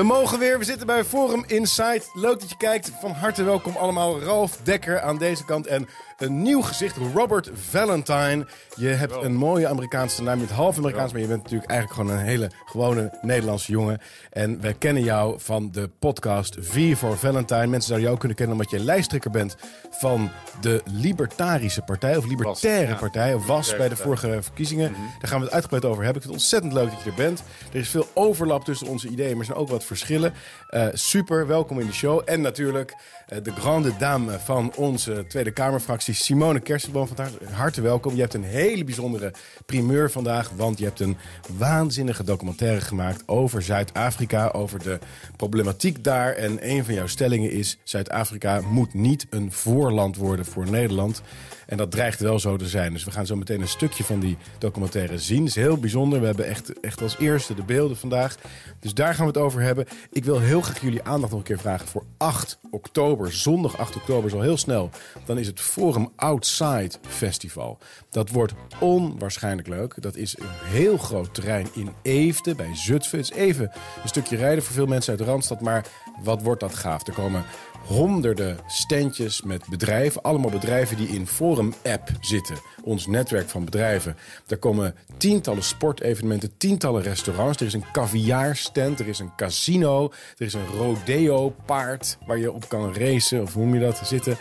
We mogen weer, we zitten bij Forum Insight. Leuk dat je kijkt. Van harte welkom allemaal. Ralf Dekker aan deze kant en een nieuw gezicht, Robert Valentine. Je hebt een mooie Amerikaanse naam, je bent half Amerikaans, maar je bent natuurlijk eigenlijk gewoon een hele gewone Nederlandse jongen. En wij kennen jou van de podcast V for Valentine. Mensen zouden jou kunnen kennen omdat je lijsttrekker bent van de Libertarische Partij, of Libertaire Was. Partij, of was bij de vorige verkiezingen. Daar gaan we het uitgebreid over hebben. Ik vind het ontzettend leuk dat je er bent. Er is veel overlap tussen onze ideeën, maar er zijn ook wat verschillen. Eh, super, welkom in de show. En natuurlijk de grande dame van onze Tweede Kamerfractie, Simone Kersenboom. Van harte- harte welkom. Je hebt een hele bijzondere primeur vandaag, want je hebt een waanzinnige documentaire gemaakt over Zuid-Afrika, over de problematiek daar. En een van jouw stellingen is: Zuid-Afrika moet niet een voorland worden voor Nederland. En dat dreigt wel zo te zijn. Dus we gaan zo meteen een stukje van die documentaire zien. Is heel bijzonder. We hebben echt, echt als eerste de beelden vandaag. Dus daar gaan we het over hebben. Ik wil heel graag jullie aandacht nog een keer vragen voor 8 oktober. Zondag 8 oktober is al heel snel. Dan is het Forum Outside Festival. Dat wordt onwaarschijnlijk leuk. Dat is een heel groot terrein in Eefde bij Zutphen. Het is even een stukje rijden voor veel mensen uit de Randstad. Maar wat wordt dat gaaf. Er komen honderden standjes met bedrijven. Allemaal bedrijven die in Forum App zitten. Ons netwerk van bedrijven. Daar komen tientallen sportevenementen, tientallen restaurants. Er is een caviarstand, er is een casino, er is een rodeo paard waar je op kan racen of hoe noem je dat zitten.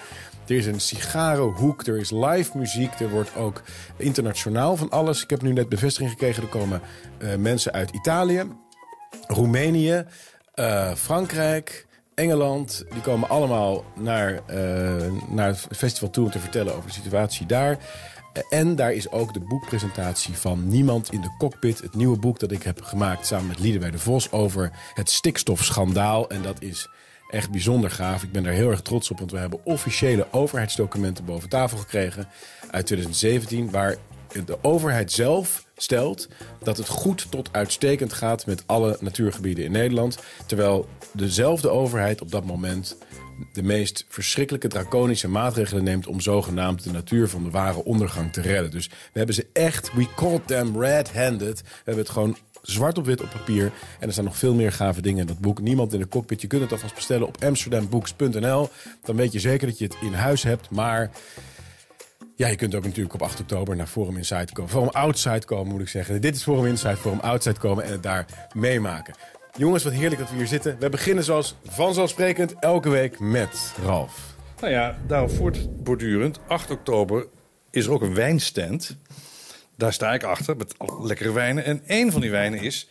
Er is een sigarenhoek, er is live muziek, er wordt ook internationaal van alles. Ik heb nu net bevestiging gekregen, er komen eh, mensen uit Italië, Roemenië, eh, Frankrijk, Engeland. Die komen allemaal naar, eh, naar het festival toe om te vertellen over de situatie daar. Eh, En daar is ook de boekpresentatie van Niemand in de Cockpit. Het nieuwe boek dat ik heb gemaakt samen met Liedewij de Vos over het stikstofschandaal. En dat is echt bijzonder gaaf. Ik ben daar heel erg trots op, want we hebben officiële overheidsdocumenten boven tafel gekregen uit 2017, waar de overheid zelf stelt dat het goed tot uitstekend gaat met alle natuurgebieden in Nederland. Terwijl dezelfde overheid op dat moment de meest verschrikkelijke draconische maatregelen neemt om zogenaamd de natuur van de ware ondergang te redden. Dus we hebben ze echt, we called them red-handed. We hebben het gewoon zwart op wit op papier. En er staan nog veel meer gave dingen in dat boek. Niemand in de cockpit. Je kunt het alvast bestellen op amsterdambooks.nl. Dan weet je zeker dat je het in huis hebt. Maar ja, je kunt ook natuurlijk op 8 oktober naar Forum Insight komen. Forum Outside komen, moet ik zeggen. Dit is Forum Insight, Forum Outside komen en het daar meemaken. Jongens, wat heerlijk dat we hier zitten. We beginnen zoals vanzelfsprekend elke week met Ralf. Nou ja, daarop voortbordurend, 8 oktober is er ook een wijnstand. Daar sta ik achter met lekkere wijnen. En één van die wijnen is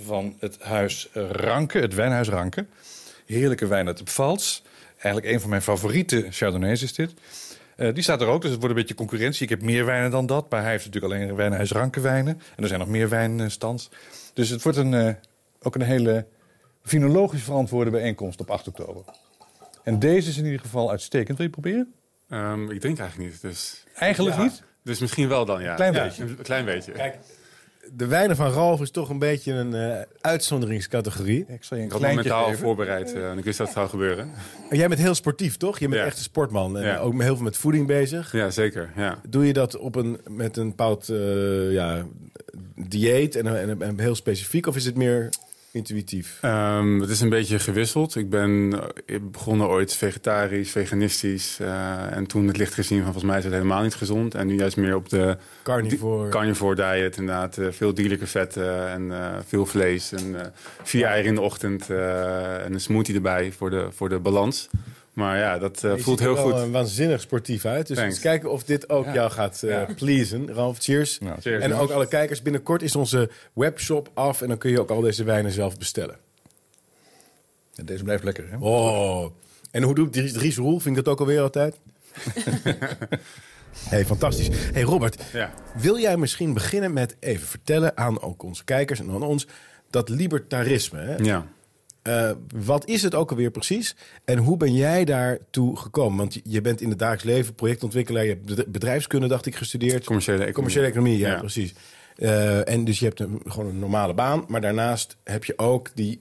van het huis Ranke, het wijnhuis Ranke. Heerlijke wijn uit de Pfalz. Eigenlijk een van mijn favoriete Chardonnays is dit. Eh, die staat er ook, dus het wordt een beetje concurrentie. Ik heb meer wijnen dan dat, maar hij heeft natuurlijk alleen wijnhuis Ranke wijnen. En er zijn nog meer wijnstands. Dus het wordt een, eh, ook een hele finologisch verantwoorde bijeenkomst op 8 oktober. En deze is in ieder geval uitstekend. Wil je proberen? Ehm, ik drink eigenlijk niet, dus... Eigenlijk Ja. niet. Dus misschien wel dan, ja. Klein Ja, beetje. Een klein beetje. Kijk, de wijnen van Ralf is toch een beetje een eh, uitzonderingscategorie. Ik zal je een ik had me mentaal geven. voorbereid eh, en ik wist dat het zou gebeuren. En jij bent heel sportief, toch? Je bent Ja. echt een sportman. En Ja. ook heel veel met voeding bezig. Ja, zeker. Ja. Doe je dat op een, met een bepaald eh, ja, dieet en, en, en heel specifiek? Of is het meer intuïtief? Ehm, het is een beetje gewisseld. Ik ben eh, begonnen ooit vegetarisch, veganistisch. eh, en toen het licht gezien van volgens mij is het helemaal niet gezond. En nu juist meer op de Carnivore. carnivore diet inderdaad. eh, veel dierlijke vetten en veel vlees. En vier eieren in de ochtend en een smoothie erbij voor de, voor de balans. Maar ja, dat eh, Je voelt ziet er heel wel, goed. eh, waanzinnig sportief uit. Dus Thanks. eens kijken of dit ook Ja. jou gaat eh Ja. pleasen. Ralf, cheers. Nou, Cheers. En ook alle kijkers, binnenkort is onze webshop af. En dan kun je ook al deze wijnen zelf bestellen. Deze blijft lekker, hè? Oh. En hoe doet Dries, Dries Roel? Vind ik dat ook alweer altijd? hey, fantastisch. Hey Robert, Ja. wil jij misschien beginnen met even vertellen aan ook onze kijkers en aan ons dat libertarisme. Hè? Ja. Eh, wat is het ook alweer precies? En hoe ben jij daartoe gekomen? Want je- je bent in het dagelijks leven projectontwikkelaar. Je hebt bed- bedrijfskunde, dacht ik, gestudeerd. Commerciële economie. Commerciële economie, ja, Ja. precies. Eh, en dus je hebt een, gewoon een normale baan. Maar daarnaast heb je ook die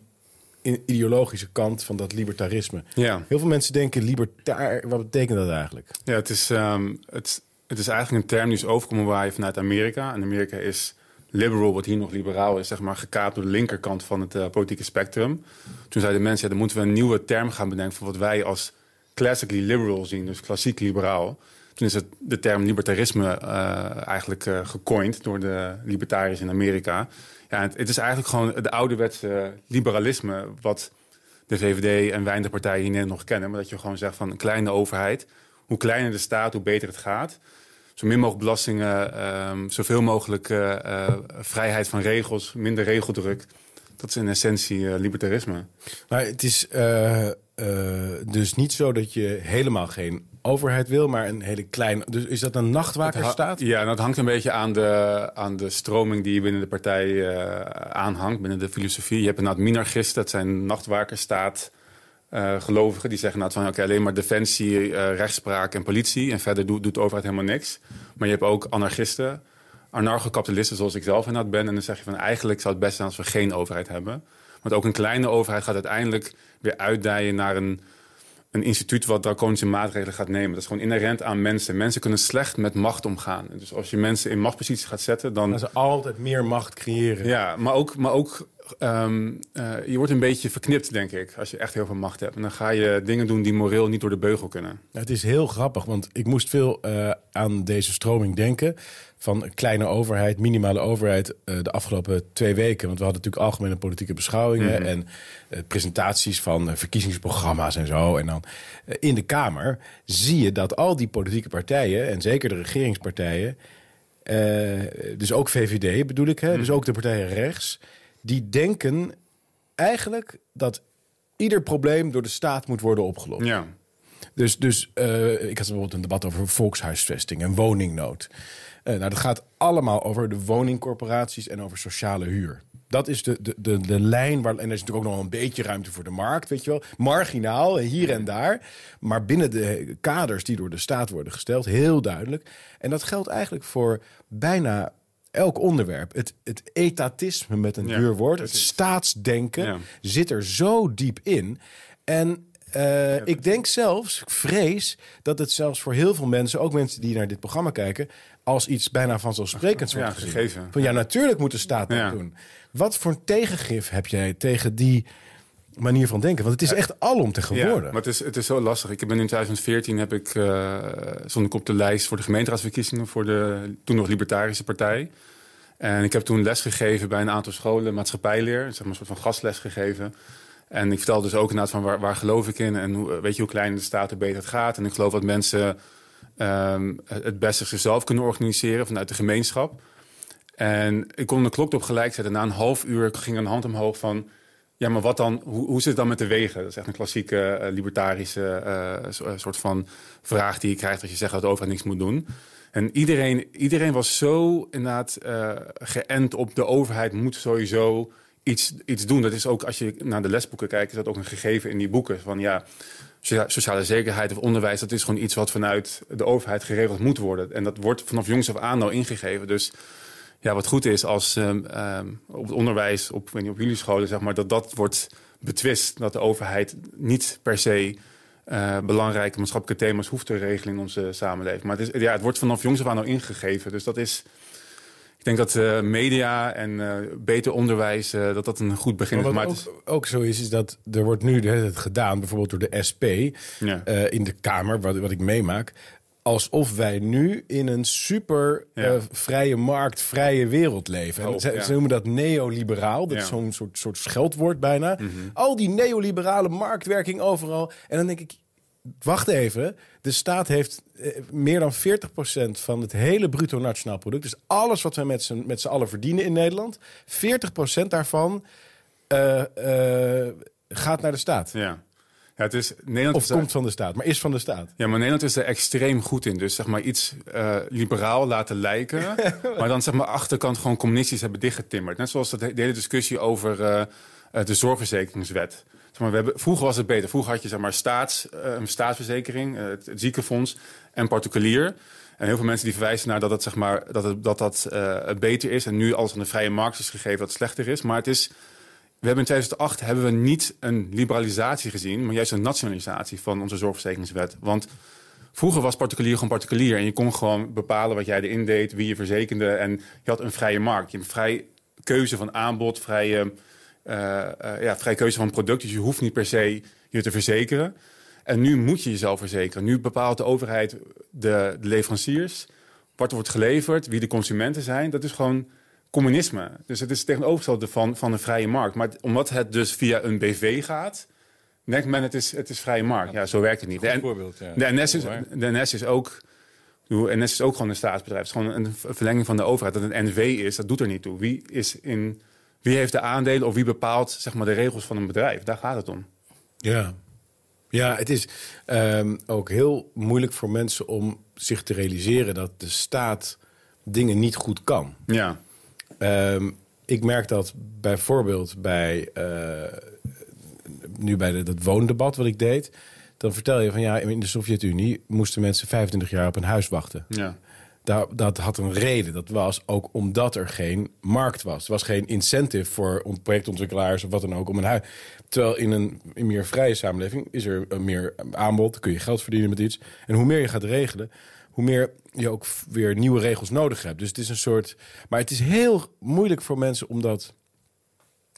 ideologische kant van dat libertarisme. Ja. Heel veel mensen denken, libertair, wat betekent dat eigenlijk? Ja, het is, ehm, het, het is eigenlijk een term die is overkomen waaien vanuit Amerika. En Amerika is liberal wordt hier nog liberaal, is zeg maar gekaapt door de linkerkant van het uh, politieke spectrum. Toen zeiden mensen, ja, dan moeten we een nieuwe term gaan bedenken voor wat wij als classically liberal zien, dus klassiek liberaal. Toen is het de term libertarisme uh, eigenlijk uh, gecoind door de libertariërs in Amerika. Ja, het, is eigenlijk gewoon het ouderwetse liberalisme wat de VVD en weinig partijen hier Nederland nog kennen. Maar dat je gewoon zegt van een kleine overheid, hoe kleiner de staat, hoe beter het gaat zo min mogelijk belastingen, um, zoveel mogelijk uh, vrijheid van regels, minder regeldruk. Dat is in essentie uh, libertarisme. Maar het is dus niet zo dat je helemaal geen overheid wil, maar een hele kleine. Dus is dat een nachtwakerstaat? Ja, dat hangt een beetje aan de, aan de stroming die je binnen de partij uh, aanhangt, binnen de filosofie. Je hebt inderdaad minarchisten, dat zijn nachtwakerstaat. Uh, gelovigen die zeggen nou, van oké, alleen maar defensie, uh, rechtspraak en politie. En verder doet, doet de overheid helemaal niks. Maar je hebt ook anarchisten, anarcho-kapitalisten zoals ik zelf inderdaad ben. En dan zeg je van eigenlijk zou het best zijn als we geen overheid hebben. Want ook een kleine overheid gaat uiteindelijk weer uitdijen naar een, een instituut wat draconische maatregelen gaat nemen. Dat is gewoon inherent aan mensen. Mensen kunnen slecht met macht omgaan. Dus als je mensen in machtsposities gaat zetten, dan... Dat ze altijd meer macht creëren. Ja, maar ook, maar ook Um, uh, je wordt een beetje verknipt, denk ik, als je echt heel veel macht hebt. En dan ga je dingen doen die moreel niet door de beugel kunnen. het is heel grappig, want ik moest veel uh, aan deze stroming denken. Van kleine overheid, minimale overheid uh, de afgelopen twee weken. Want we hadden natuurlijk algemene politieke beschouwingen mm -hmm. en presentaties van verkiezingsprogramma's en zo. En dan in de Kamer zie je dat al die politieke partijen, en zeker de regeringspartijen, dus ook VVD bedoel ik, hè, mm -hmm. dus ook de partijen rechts die denken eigenlijk dat ieder probleem door de staat moet worden opgelost. Ja. Dus, dus uh, ik had bijvoorbeeld een debat over volkshuisvesting en woningnood. Uh, nou, dat gaat allemaal over de woningcorporaties en over sociale huur. Dat is de, de, de, de lijn waar. En er is natuurlijk ook nog wel een beetje ruimte voor de markt, weet je wel. Marginaal, hier en daar. Maar binnen de kaders die door de staat worden gesteld, heel duidelijk. En dat geldt eigenlijk voor bijna elk onderwerp. Het, het etatisme met een ja, duur woord, het staatsdenken, ja. zit er zo diep in. En uh, ik denk zelfs, ik vrees dat het zelfs voor heel veel mensen, ook mensen die naar dit programma kijken, als iets bijna vanzelfsprekends wordt ja, gegeven. Van ja, natuurlijk moet de staat dat doen. Wat voor tegengif heb jij tegen die manier van denken? Want het is echt alom te geworden. Ja, maar het is, het is zo lastig. Ik ben in 2014 heb ik, uh, stond ik op de lijst voor de gemeenteraadsverkiezingen voor de toen nog Libertarische Partij. En ik heb toen les gegeven bij een aantal scholen, maatschappijleer, zeg maar een soort van gastles gegeven. En ik vertelde dus ook inderdaad van waar, waar geloof ik in en hoe, weet je hoe klein de staat, hoe beter het gaat. En ik geloof dat mensen um, het beste zichzelf kunnen organiseren vanuit de gemeenschap. En ik kon de klok op gelijk zetten. Na een half uur ging een hand omhoog van ja, maar wat dan? Hoe, hoe zit het dan met de wegen? Dat is echt een klassieke uh, libertarische uh, soort van vraag die je krijgt als je zegt dat de overheid niks moet doen. En iedereen, iedereen was zo inderdaad geënt op de overheid moet sowieso iets, iets doen. Dat is ook, als je naar de lesboeken kijkt, is dat ook een gegeven in die boeken. Van ja, sociale zekerheid of onderwijs, dat is gewoon iets wat vanuit de overheid geregeld moet worden. En dat wordt vanaf jongs af aan nou ingegeven. Dus ja, wat goed is als um, um, op het onderwijs, op, weet niet, op jullie scholen, zeg maar, dat dat wordt betwist. Dat de overheid niet per se uh, belangrijke maatschappelijke thema's hoeft te regelen in onze samenleving. Maar het, is, ja, het wordt vanaf jongs af aan al ingegeven. Dus dat is. Ik denk dat uh, media en uh, beter onderwijs, dat dat een goed begin is. Maar ook, ook, zo is, is dat er wordt nu het gedaan, bijvoorbeeld door de SP ja. in de Kamer, wat, wat ik meemaak alsof wij nu in een super ja. uh, vrije markt, vrije wereld leven. Oh, ze, ja. ze, noemen dat neoliberaal. Dat ja. is zo'n soort, soort scheldwoord bijna. Mm -hmm. Al die neoliberale marktwerking overal. En dan denk ik, wacht even. De staat heeft uh, meer dan 40% van het hele bruto nationaal product. Dus alles wat wij met z'n, met z'n allen verdienen in Nederland. 40% daarvan uh, gaat naar de staat. Ja. Ja, het is, Nederland of is komt van de staat, maar is van de staat. Ja, maar Nederland is er extreem goed in. Dus zeg maar iets uh, liberaal laten lijken. maar dan zeg maar achterkant gewoon communistisch hebben dichtgetimmerd. Net zoals de hele discussie over uh, de zorgverzekeringswet. Zeg maar, we hebben, vroeger was het beter. Vroeger had je zeg maar staats, uh, een staatsverzekering, het, het, ziekenfonds en particulier. En heel veel mensen die verwijzen naar dat het, zeg maar, dat, het, dat, dat beter is. En nu alles aan de vrije markt is gegeven dat het slechter is. Maar het is we hebben in 2008 hebben we niet een liberalisatie gezien, maar juist een nationalisatie van onze zorgverzekeringswet. Want Vroeger was particulier gewoon particulier. En je kon gewoon bepalen wat jij erin deed, wie je verzekerde. En je had een vrije markt. Je hebt vrij keuze van aanbod, vrije, uh, uh, ja, vrije keuze van product. Dus je hoeft niet per se je te verzekeren. En nu moet je jezelf verzekeren. Nu bepaalt de overheid de, de leveranciers, wat er wordt geleverd, wie de consumenten zijn. Dat is gewoon communisme. Dus het is tegenovergestelde van, van een vrije markt. Maar omdat het dus via een BV gaat, denkt men het is, het is vrije markt. Ja, zo werkt het niet. Goed voorbeeld, ja. De NS, is, de NS is ook... De NS is ook gewoon een staatsbedrijf. Het is gewoon een verlenging van de overheid. Dat het NV is, dat doet er niet toe. Wie, is in, wie heeft de aandelen of wie bepaalt zeg maar, de regels van een bedrijf? Daar gaat het om. Ja, ja het is um, ook heel moeilijk voor mensen om zich te realiseren... dat de staat dingen niet goed kan. Ja. Um, ik merk dat bijvoorbeeld bij... Uh, nu bij de, dat woondebat wat ik deed... dan vertel je van ja, in de Sovjet-Unie... moesten mensen 25 jaar op een huis wachten. Ja. Dat, dat had een reden. Dat was ook omdat er geen markt was. Er was geen incentive voor projectontwikkelaars of wat dan ook om een huis. Terwijl in een, in meer vrije samenleving is er meer aanbod. Dan kun je geld verdienen met iets. En hoe meer je gaat regelen, hoe meer je ook weer nieuwe regels nodig hebt. Dus het is een soort. Maar het is heel moeilijk voor mensen om dat,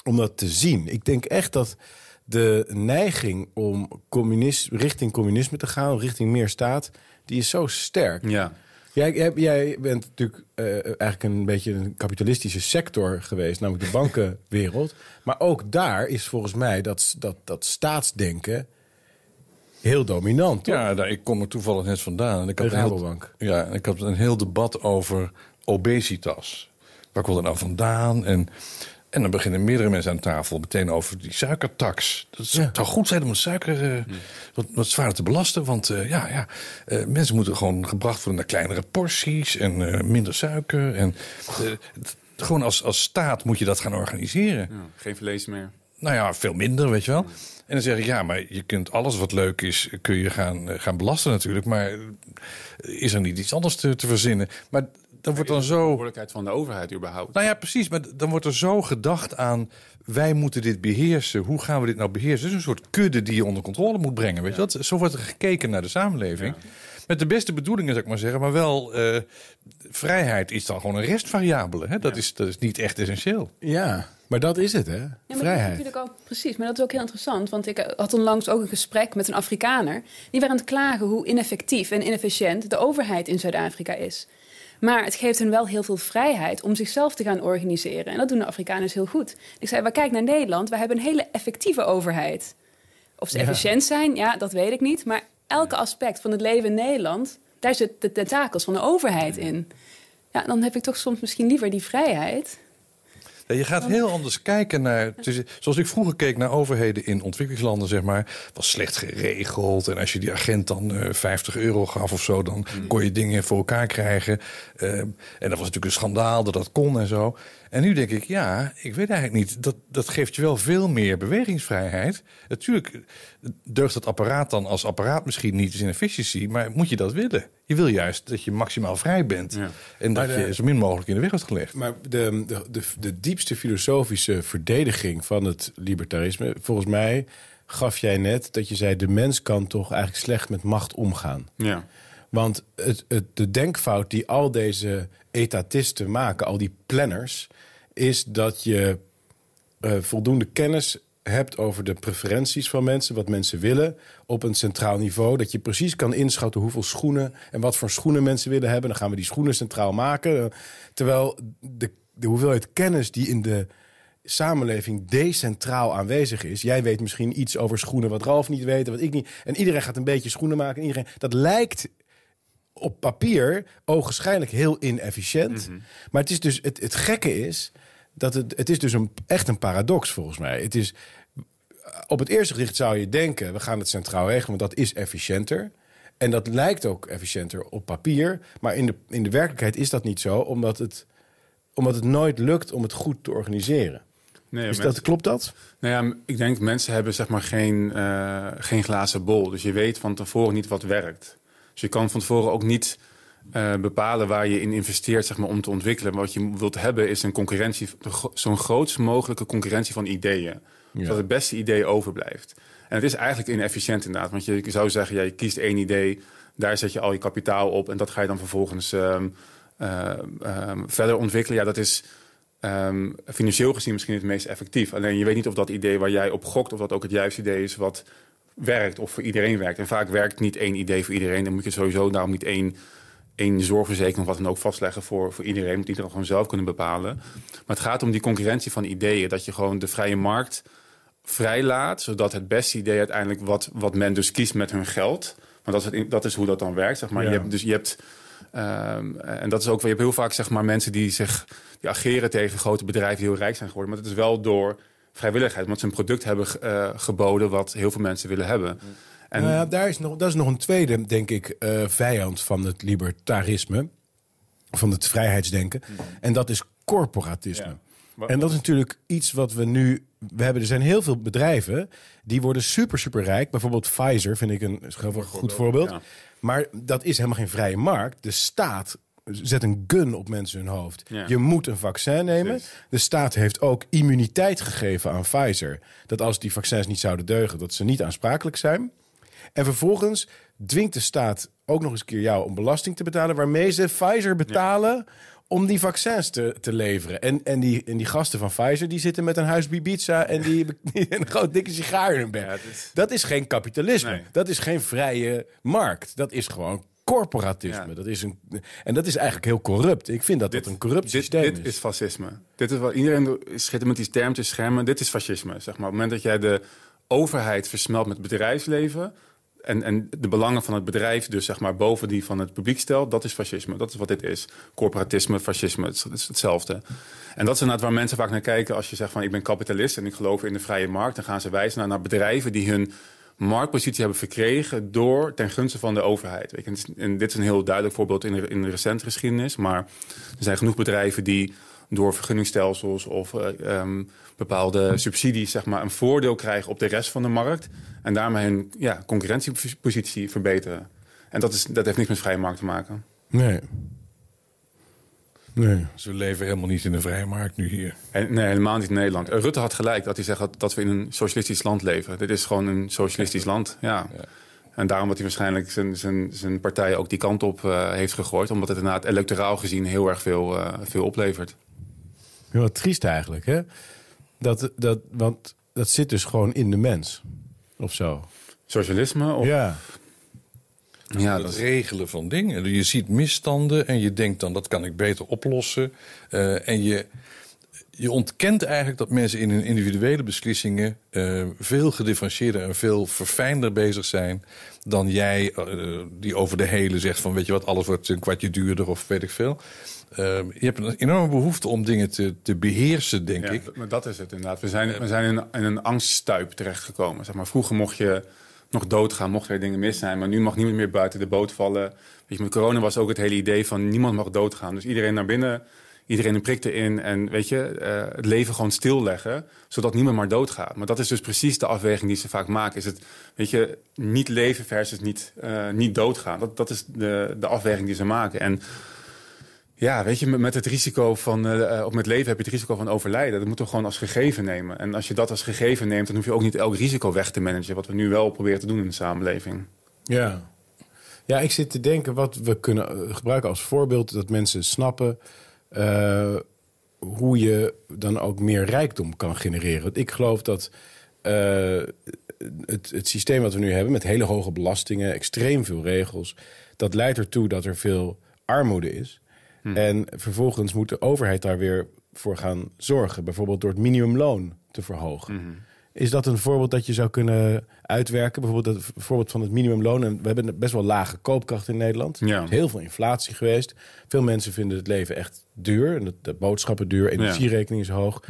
om dat te zien. Ik denk echt dat de neiging om communist, richting communisme te gaan, richting meer staat, die is zo sterk. Ja. Jij, jij bent natuurlijk uh, eigenlijk een beetje een kapitalistische sector geweest, namelijk de bankenwereld. Maar ook daar is volgens mij dat, dat, dat staatsdenken heel dominant. Toch? Ja, daar, ik kom er toevallig net vandaan. En ik had de een heel, Rabobank. ja, ik had een heel debat over obesitas. Waar komt het nou vandaan? En, en dan beginnen meerdere mensen aan tafel meteen over die suikertax. Dat Ja. zou goed zijn om het suiker eh, wat, wat zwaarder te belasten. Want eh, ja, ja eh, mensen moeten gewoon gebracht worden naar kleinere porties en eh, minder suiker. En eh, gewoon als, als staat moet je dat gaan organiseren. Ja, geen vlees meer. Nou ja, veel minder, weet je wel. En dan zeg ik, ja, maar je kunt alles wat leuk is, kun je gaan, eh, gaan belasten natuurlijk. Maar eh, is er niet iets anders te, te verzinnen? Maar dan wordt dan De zo... verantwoordelijkheid van de overheid überhaupt. Nou ja, precies. Maar dan wordt er zo gedacht aan... wij moeten dit beheersen. Hoe gaan we dit nou beheersen? Het is een soort kudde die je onder controle moet brengen. Weet je dat? Zo wordt er gekeken naar de samenleving. Met de beste bedoelingen, zou ik maar zeggen. Maar wel, eh, vrijheid is dan gewoon een restvariabele. Hè? Dat, is, dat is niet echt essentieel. Ja, maar dat is het, hè? Ja, maar Dat is Vrijheid. natuurlijk ook, precies, maar dat is ook heel interessant. Want ik eh, had onlangs ook een gesprek met een Afrikaner. Die waren aan het klagen hoe ineffectief en inefficiënt de overheid in Zuid-Afrika is. Maar het geeft hen wel heel veel vrijheid om zichzelf te gaan organiseren. En dat doen de Afrikaners heel goed. Ik zei, maar kijk naar Nederland. We hebben een hele effectieve overheid. Of ze Ja. efficiënt zijn, ja, dat weet ik niet. Maar elke aspect van het leven in Nederland... daar zitten de tentakels van de overheid in. Ja, dan heb ik toch soms misschien liever die vrijheid... Ja, je gaat heel anders kijken naar. Zoals ik vroeger keek naar overheden in ontwikkelingslanden, zeg maar, was slecht geregeld. En als je die agent dan eh 50 euro gaf of zo, dan kon je dingen voor elkaar krijgen. Eh, en dat was natuurlijk een schandaal dat dat kon en zo. En nu denk ik, ja, ik weet eigenlijk niet. Dat, dat geeft je wel veel meer bewegingsvrijheid. Natuurlijk deugt het apparaat dan als apparaat misschien niet in efficiëntie, maar moet je dat willen? Je wil juist dat je maximaal vrij bent Ja. en dat de- je zo min mogelijk in de weg wordt gelegd. Maar de, de, de, de diepste filosofische verdediging van het libertarisme, volgens mij gaf jij net dat je zei: de mens kan toch eigenlijk slecht met macht omgaan. Ja. Want het, het, de denkfout die al deze etatisten maken, al die planners, is dat je eh, voldoende kennis hebt over de preferenties van mensen, wat mensen willen, op een centraal niveau. Dat je precies kan inschatten hoeveel schoenen en wat voor schoenen mensen willen hebben. Dan gaan we die schoenen centraal maken. Eh, Terwijl de, de hoeveelheid kennis die in de samenleving decentraal aanwezig is. Jij weet misschien iets over schoenen wat Ralf niet weet en wat ik niet. En iedereen gaat een beetje schoenen maken. En iedereen, dat lijkt op papier ogenschijnlijk heel inefficiënt. Maar het is dus het, het gekke is dat het, het is dus een, echt een paradox volgens mij. Het is op het eerste gezicht zou je denken we gaan het centraal regelen, want dat is efficiënter. En dat lijkt ook efficiënter op papier, maar in de, in de werkelijkheid is dat niet zo, omdat het, omdat het nooit lukt om het goed te organiseren. Nee, Is mensen- dat, klopt dat? Nou ja, ik denk mensen hebben zeg maar geen, eh, geen glazen bol. Dus je weet van tevoren niet wat werkt. Dus je kan van tevoren ook niet eh, bepalen waar je in investeert zeg maar, om te ontwikkelen. Maar wat je wilt hebben is een concurrentie, zo'n grootst mogelijke concurrentie van ideeën. Zodat het beste idee overblijft. En het is eigenlijk inefficiënt inderdaad. Want je zou zeggen, ja, je kiest één idee, Daar zet je al je kapitaal op en dat ga je dan vervolgens ehm, eh, ehm, verder ontwikkelen. Ja, dat is ehm, financieel gezien misschien het meest effectief. Alleen je weet niet of dat idee waar jij op gokt, of dat ook het juiste idee is wat werkt of voor iedereen werkt. En vaak werkt niet één idee voor iedereen. Dan moet je sowieso daarom niet één, één zorgverzekering of wat dan ook vastleggen voor, voor iedereen. Moet iedereen gewoon zelf kunnen bepalen. Maar het gaat om die concurrentie van ideeën. Dat je gewoon de vrije markt vrijlaat, zodat het beste idee uiteindelijk wat, wat men dus kiest met hun geld. Want dat is, het, dat is hoe dat dan werkt, zeg maar. Ja. Je hebt, dus je hebt, ehm, en dat is ook, je hebt heel vaak zeg maar mensen die zich die ageren tegen grote bedrijven die heel rijk zijn geworden. Maar dat is wel door vrijwilligheid, omdat ze een product hebben eh, geboden wat heel veel mensen willen hebben. En Nou ja, daar is nog, dat is nog een tweede, denk ik, eh, vijand van het libertarisme. Van het vrijheidsdenken. En dat is corporatisme. Ja. En dat is natuurlijk iets wat we nu. We hebben, er zijn heel veel bedrijven die worden super, super rijk. Bijvoorbeeld Pfizer vind ik een goed voorbeeld. Ja. Maar dat is helemaal geen vrije markt. De staat zet een gun op mensen hun hoofd. Ja. Je moet een vaccin nemen. De staat heeft ook immuniteit gegeven aan Pfizer. Dat als die vaccins niet zouden deugen, dat ze niet aansprakelijk zijn. En vervolgens dwingt de staat ook nog eens een keer jou om belasting te betalen, waarmee ze Pfizer betalen om die vaccins te, te leveren. En, en, die, en die gasten van Pfizer die zitten met een huis Ibiza en die, die een groot dikke sigaar in hun bek. Ja, het is- Dat is geen kapitalisme. Nee. Dat is geen vrije markt. Dat is gewoon corporatisme. Ja. Dat is een, en dat is eigenlijk heel corrupt. Ik vind dat dat een corrupt dit, systeem dit is. is fascisme. Dit is wat iedereen schiet met die term te schermen. Dit is fascisme. Zeg maar. Op het moment dat jij de overheid versmelt met bedrijfsleven. En, en de belangen van het bedrijf, dus zeg maar boven die van het publiek stelt, dat is fascisme. Dat is wat dit is. Corporatisme, fascisme, het is, het is hetzelfde. En dat is inderdaad waar mensen vaak naar kijken als je zegt van ik ben kapitalist en ik geloof in de vrije markt. Dan gaan ze wijzen naar, bedrijven die hun marktpositie hebben verkregen door ten gunste van de overheid. Weet je, en dit is- en dit is een heel duidelijk voorbeeld in de, in de recente geschiedenis. Maar er zijn genoeg bedrijven die door vergunningstelsels of eh, ehm, bepaalde subsidies zeg maar, een voordeel krijgen op de rest van de markt. En daarmee hun ja, concurrentiepositie verbeteren. En dat, is, dat heeft niks met vrije markt te maken. Nee. Nee. Ze leven helemaal niet in de vrije markt nu hier. En, nee, helemaal niet in Nederland. Eh, Rutte had gelijk dat hij zegt dat, dat we in een socialistisch land leven. Dit is gewoon een socialistisch land. Ja. En daarom dat hij waarschijnlijk zijn, zijn, zijn partij ook die kant op eh, heeft gegooid. Omdat het inderdaad electoraal gezien heel erg veel, eh, veel oplevert. Heel wat triest eigenlijk, hè? Dat, dat, want dat zit dus gewoon in de mens. Of zo. Socialisme? Of, Ja. ja, het regelen van dingen. Je ziet misstanden en je denkt dan dat kan ik beter oplossen. Eh, en je, je ontkent eigenlijk dat mensen in hun individuele beslissingen eh, veel gedifferentieerder en veel verfijnder bezig zijn dan jij, eh, die over de hele zegt van weet je wat, alles wordt een kwartje duurder of weet ik veel. Eh, je hebt een enorme behoefte om dingen te, te beheersen, denk ja, ik. maar dat is het inderdaad. We zijn, we zijn in, in een angststuip terechtgekomen. Zeg maar. Vroeger mocht je nog doodgaan, mochten er dingen mis zijn. Maar nu mag niemand meer buiten de boot vallen. Weet je, met corona was ook het hele idee van niemand mag doodgaan. Dus iedereen naar binnen, iedereen een prik erin. En weet je, eh, het leven gewoon stilleggen, zodat niemand maar doodgaat. Maar dat is dus precies de afweging die ze vaak maken. Is het, weet je, niet leven versus niet, eh, niet doodgaan. Dat, dat is de, de afweging die ze maken. En ja, weet je, met- het risico van, eh, of met leven heb je het risico van overlijden. Dat moeten we gewoon als gegeven nemen. En als je dat als gegeven neemt, dan hoef je ook niet elk risico weg te managen. Wat we nu wel proberen te doen in de samenleving. Ja. Ja, ik zit te denken wat we kunnen gebruiken als voorbeeld. Dat mensen snappen eh, hoe je dan ook meer rijkdom kan genereren. Want ik geloof dat eh, het, het systeem wat we nu hebben... met hele hoge belastingen, extreem veel regels... dat leidt ertoe dat er veel armoede is. En vervolgens moet de overheid daar weer voor gaan zorgen. Bijvoorbeeld door het minimumloon te verhogen. Is dat een voorbeeld dat je zou kunnen uitwerken? Bijvoorbeeld het voorbeeld van het minimumloon. En we hebben best wel lage koopkracht in Nederland. Ja. Er is heel veel inflatie geweest. Veel mensen vinden het leven echt duur. En de, boodschappen duur, energierekening is hoog.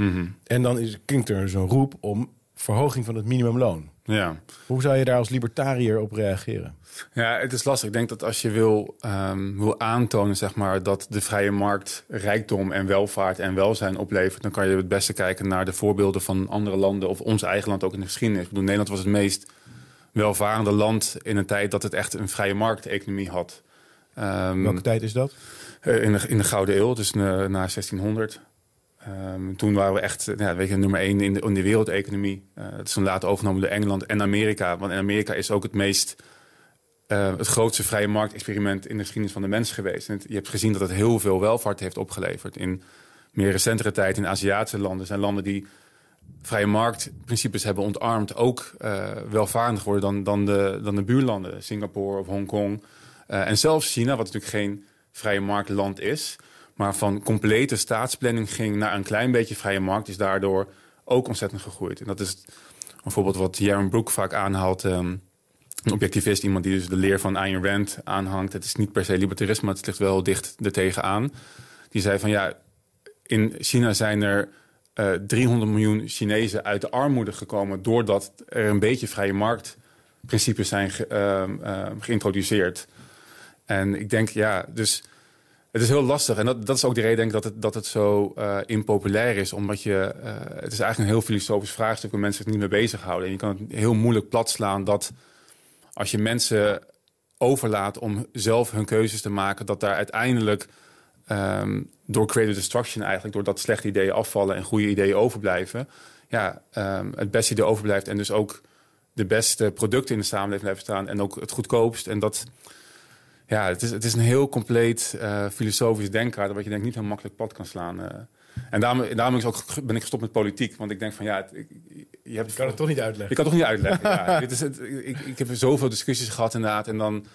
En dan is, klinkt er zo'n roep om verhoging van het minimumloon. Ja. Hoe zou je daar als libertariër op reageren? Ja, het is lastig. Ik denk dat als je wil, ehm, wil aantonen zeg maar, dat de vrije markt rijkdom en welvaart en welzijn oplevert, dan kan je het beste kijken naar de voorbeelden van andere landen of ons eigen land ook in de geschiedenis. Ik bedoel, Nederland was het meest welvarende land in een tijd dat het echt een vrije markteconomie had. Ehm, Welke tijd is dat? eh, in, de, in de Gouden Eeuw, dus na, na 1600. Ehm, toen waren we echt ja, weet je, nummer één in de, in de wereldeconomie. Eh, het is toen later overgenomen door Engeland en Amerika. Want in Amerika is ook het meest eh, het grootste vrije marktexperiment in de geschiedenis van de mens geweest. En je hebt gezien dat het heel veel welvaart heeft opgeleverd. In meer recentere tijd in Aziatische landen zijn landen die vrije marktprincipes hebben ontarmd, ook uh, welvarend worden dan, dan, de, dan de buurlanden, Singapore of Hongkong. Uh, en zelfs China, wat natuurlijk geen vrije marktland is, maar van complete staatsplanning ging naar een klein beetje vrije markt, is daardoor ook ontzettend gegroeid. En dat is bijvoorbeeld wat Jaron Brook vaak aanhaalt. Um, een objectivist, iemand die dus de leer van Ayn Rand aanhangt. Het is niet per se libertarisme, maar het ligt wel dicht ertegen aan. Die zei van ja, in China zijn er uh, eh, 300 miljoen Chinezen uit de armoede gekomen... doordat er een beetje vrije marktprincipes zijn uh, uh, geïntroduceerd. En ik denk, ja, dus het is heel lastig. En dat, dat is ook de reden dat, het, dat het zo uh, impopulair is. Omdat je, uh, het is eigenlijk een heel filosofisch vraagstuk... waar mensen zich niet mee bezighouden. En je kan het heel moeilijk platslaan dat als je mensen overlaat om zelf hun keuzes te maken... dat daar uiteindelijk um, door creative destruction eigenlijk... doordat slechte ideeën afvallen en goede ideeën overblijven... ja, um, het beste idee overblijft en dus ook de beste producten in de samenleving blijven staan... en ook het goedkoopst. En dat, ja, het is, het is een heel compleet uh, filosofisch denkkaart... wat je denk niet heel makkelijk pad kan slaan... Uh. En daarom, daarom is ook, ben ik gestopt met politiek. Want ik denk van ja, het, ik, je hebt, kan het toch niet uitleggen. Je kan het toch niet uitleggen. ja. Dit is het, ik, ik heb zoveel discussies gehad inderdaad. En dan